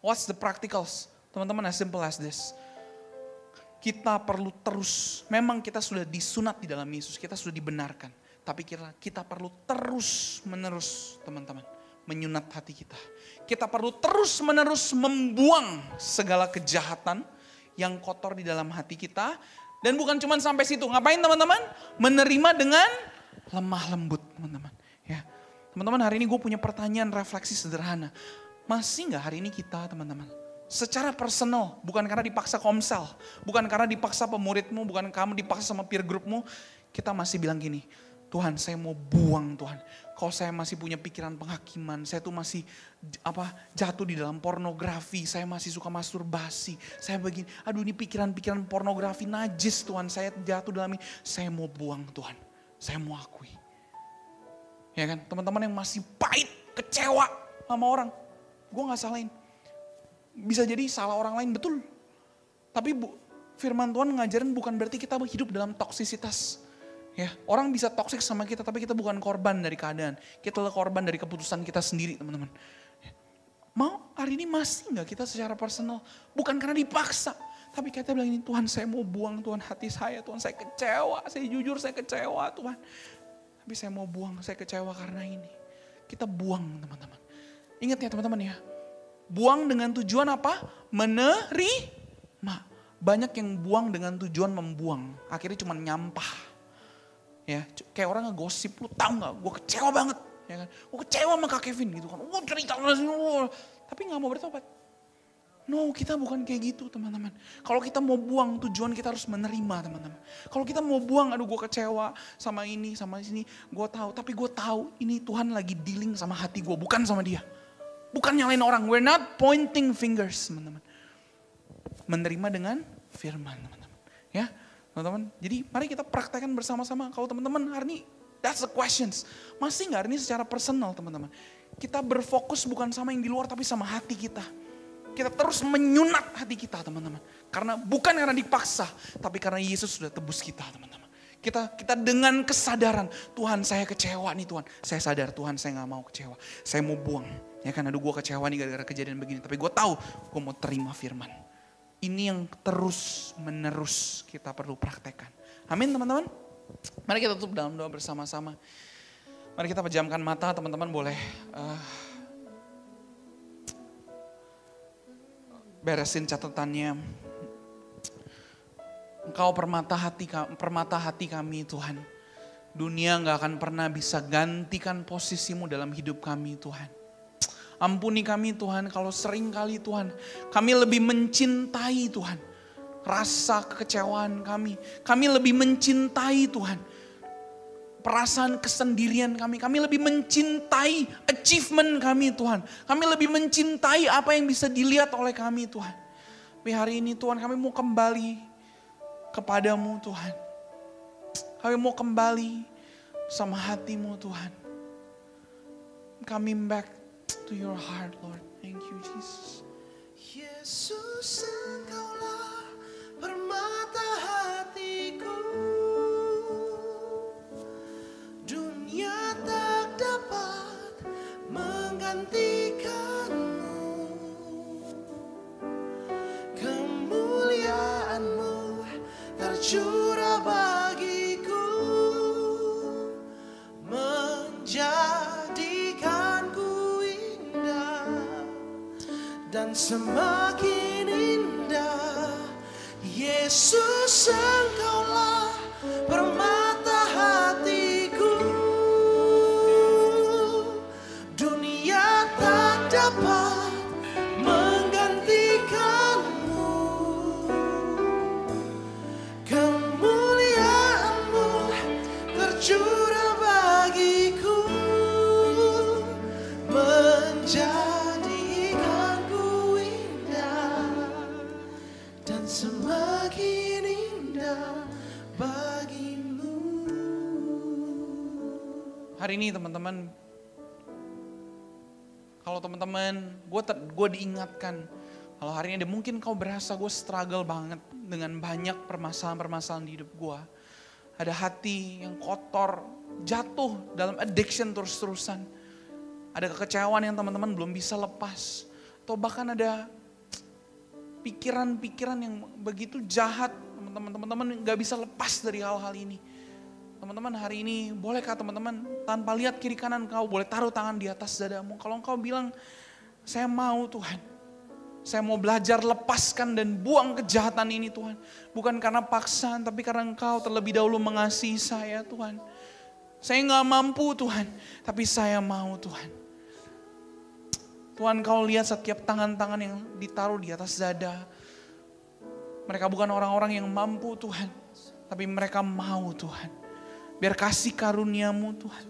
Speaker 1: What's the practicals? Teman-teman as simple as this kita perlu terus, memang kita sudah disunat di dalam Yesus, kita sudah dibenarkan. Tapi kita, kita perlu terus menerus teman-teman, menyunat hati kita. Kita perlu terus menerus membuang segala kejahatan yang kotor di dalam hati kita. Dan bukan cuma sampai situ, ngapain teman-teman? Menerima dengan lemah lembut teman-teman. Ya, Teman-teman hari ini gue punya pertanyaan refleksi sederhana. Masih nggak hari ini kita teman-teman secara personal, bukan karena dipaksa komsel, bukan karena dipaksa pemuridmu, bukan kamu dipaksa sama peer groupmu, kita masih bilang gini, Tuhan saya mau buang Tuhan. Kalau saya masih punya pikiran penghakiman, saya tuh masih apa jatuh di dalam pornografi, saya masih suka masturbasi, saya begini, aduh ini pikiran-pikiran pornografi najis Tuhan, saya jatuh dalam ini, saya mau buang Tuhan, saya mau akui. Ya kan, teman-teman yang masih pahit, kecewa sama orang, gue gak salahin bisa jadi salah orang lain betul. Tapi bu, firman Tuhan ngajarin bukan berarti kita hidup dalam toksisitas. Ya, orang bisa toksik sama kita tapi kita bukan korban dari keadaan. Kita adalah korban dari keputusan kita sendiri, teman-teman. Mau hari ini masih nggak kita secara personal? Bukan karena dipaksa, tapi kita bilang ini Tuhan saya mau buang Tuhan hati saya, Tuhan saya kecewa, saya jujur saya kecewa Tuhan. Tapi saya mau buang, saya kecewa karena ini. Kita buang teman-teman. Ingat ya teman-teman ya, buang dengan tujuan apa? Menerima. Banyak yang buang dengan tujuan membuang. Akhirnya cuma nyampah. Ya, kayak orang ngegosip, lu tahu nggak? Gue kecewa banget. Ya kan? Gue kecewa sama Kak Kevin gitu kan. Oh cerita. Tapi nggak mau bertobat. No, kita bukan kayak gitu teman-teman. Kalau kita mau buang, tujuan kita harus menerima teman-teman. Kalau kita mau buang, aduh gue kecewa sama ini, sama sini. Gue tahu, tapi gue tahu ini Tuhan lagi dealing sama hati gue, bukan sama dia. Bukan nyalain orang. We're not pointing fingers, teman-teman. Menerima dengan firman, teman-teman. Ya, teman-teman. Jadi mari kita praktekkan bersama-sama. Kalau teman-teman hari ini, that's the questions. Masih nggak hari ini secara personal, teman-teman. Kita berfokus bukan sama yang di luar, tapi sama hati kita. Kita terus menyunat hati kita, teman-teman. Karena bukan karena dipaksa, tapi karena Yesus sudah tebus kita, teman-teman. Kita kita dengan kesadaran, Tuhan saya kecewa nih Tuhan. Saya sadar Tuhan saya nggak mau kecewa. Saya mau buang. Ya kan, aduh gue kecewa nih gara-gara kejadian begini. Tapi gue tahu gue mau terima firman. Ini yang terus menerus kita perlu praktekkan. Amin teman-teman. Mari kita tutup dalam doa bersama-sama. Mari kita pejamkan mata teman-teman boleh uh, beresin catatannya. Engkau permata hati, permata hati kami Tuhan. Dunia nggak akan pernah bisa gantikan posisimu dalam hidup kami Tuhan. Ampuni kami Tuhan kalau sering kali Tuhan kami lebih mencintai Tuhan rasa kekecewaan kami. Kami lebih mencintai Tuhan perasaan kesendirian kami. Kami lebih mencintai achievement kami Tuhan. Kami lebih mencintai apa yang bisa dilihat oleh kami Tuhan. Tapi hari ini Tuhan kami mau kembali kepadamu Tuhan. Kami mau kembali sama hatimu Tuhan. Coming back to your heart Lord. Thank you Jesus.
Speaker 2: Permata hatiku semakin indah. Yesus engkaulah
Speaker 1: ini teman-teman, kalau teman-teman, gue gue diingatkan, kalau hari ini ada mungkin kau berasa gue struggle banget dengan banyak permasalahan-permasalahan di hidup gue. Ada hati yang kotor, jatuh dalam addiction terus-terusan. Ada kekecewaan yang teman-teman belum bisa lepas. Atau bahkan ada pikiran-pikiran yang begitu jahat, teman-teman nggak bisa lepas dari hal-hal ini. Teman-teman hari ini bolehkah teman-teman tanpa lihat kiri kanan kau boleh taruh tangan di atas dadamu. Kalau engkau bilang saya mau Tuhan. Saya mau belajar lepaskan dan buang kejahatan ini Tuhan. Bukan karena paksaan tapi karena engkau terlebih dahulu mengasihi saya Tuhan. Saya nggak mampu Tuhan. Tapi saya mau Tuhan. Tuhan kau lihat setiap tangan-tangan yang ditaruh di atas dada. Mereka bukan orang-orang yang mampu Tuhan. Tapi mereka mau Tuhan. Biar kasih karuniamu Tuhan.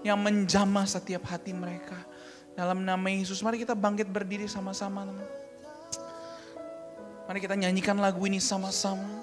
Speaker 1: Yang menjamah setiap hati mereka. Dalam nama Yesus, mari kita bangkit berdiri sama-sama. Mari kita nyanyikan lagu ini sama-sama.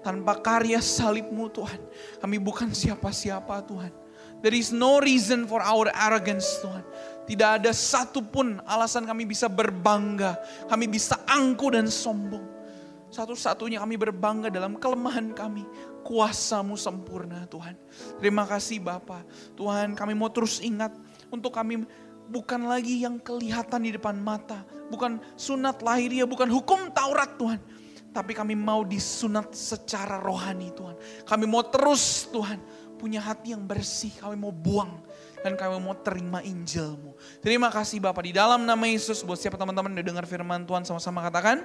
Speaker 1: Tanpa karya salibmu Tuhan, kami bukan siapa-siapa Tuhan. There is no reason for our arrogance Tuhan. Tidak ada satupun alasan kami bisa berbangga, kami bisa angku dan sombong. Satu-satunya kami berbangga dalam kelemahan kami, kuasamu sempurna Tuhan. Terima kasih Bapa. Tuhan kami mau terus ingat untuk kami bukan lagi yang kelihatan di depan mata. Bukan sunat lahiriah, bukan hukum Taurat Tuhan. Tapi kami mau disunat secara rohani Tuhan. Kami mau terus Tuhan punya hati yang bersih. Kami mau buang dan kami mau terima Injilmu. Terima kasih Bapak di dalam nama Yesus buat siapa teman-teman yang dengar firman Tuhan sama-sama katakan.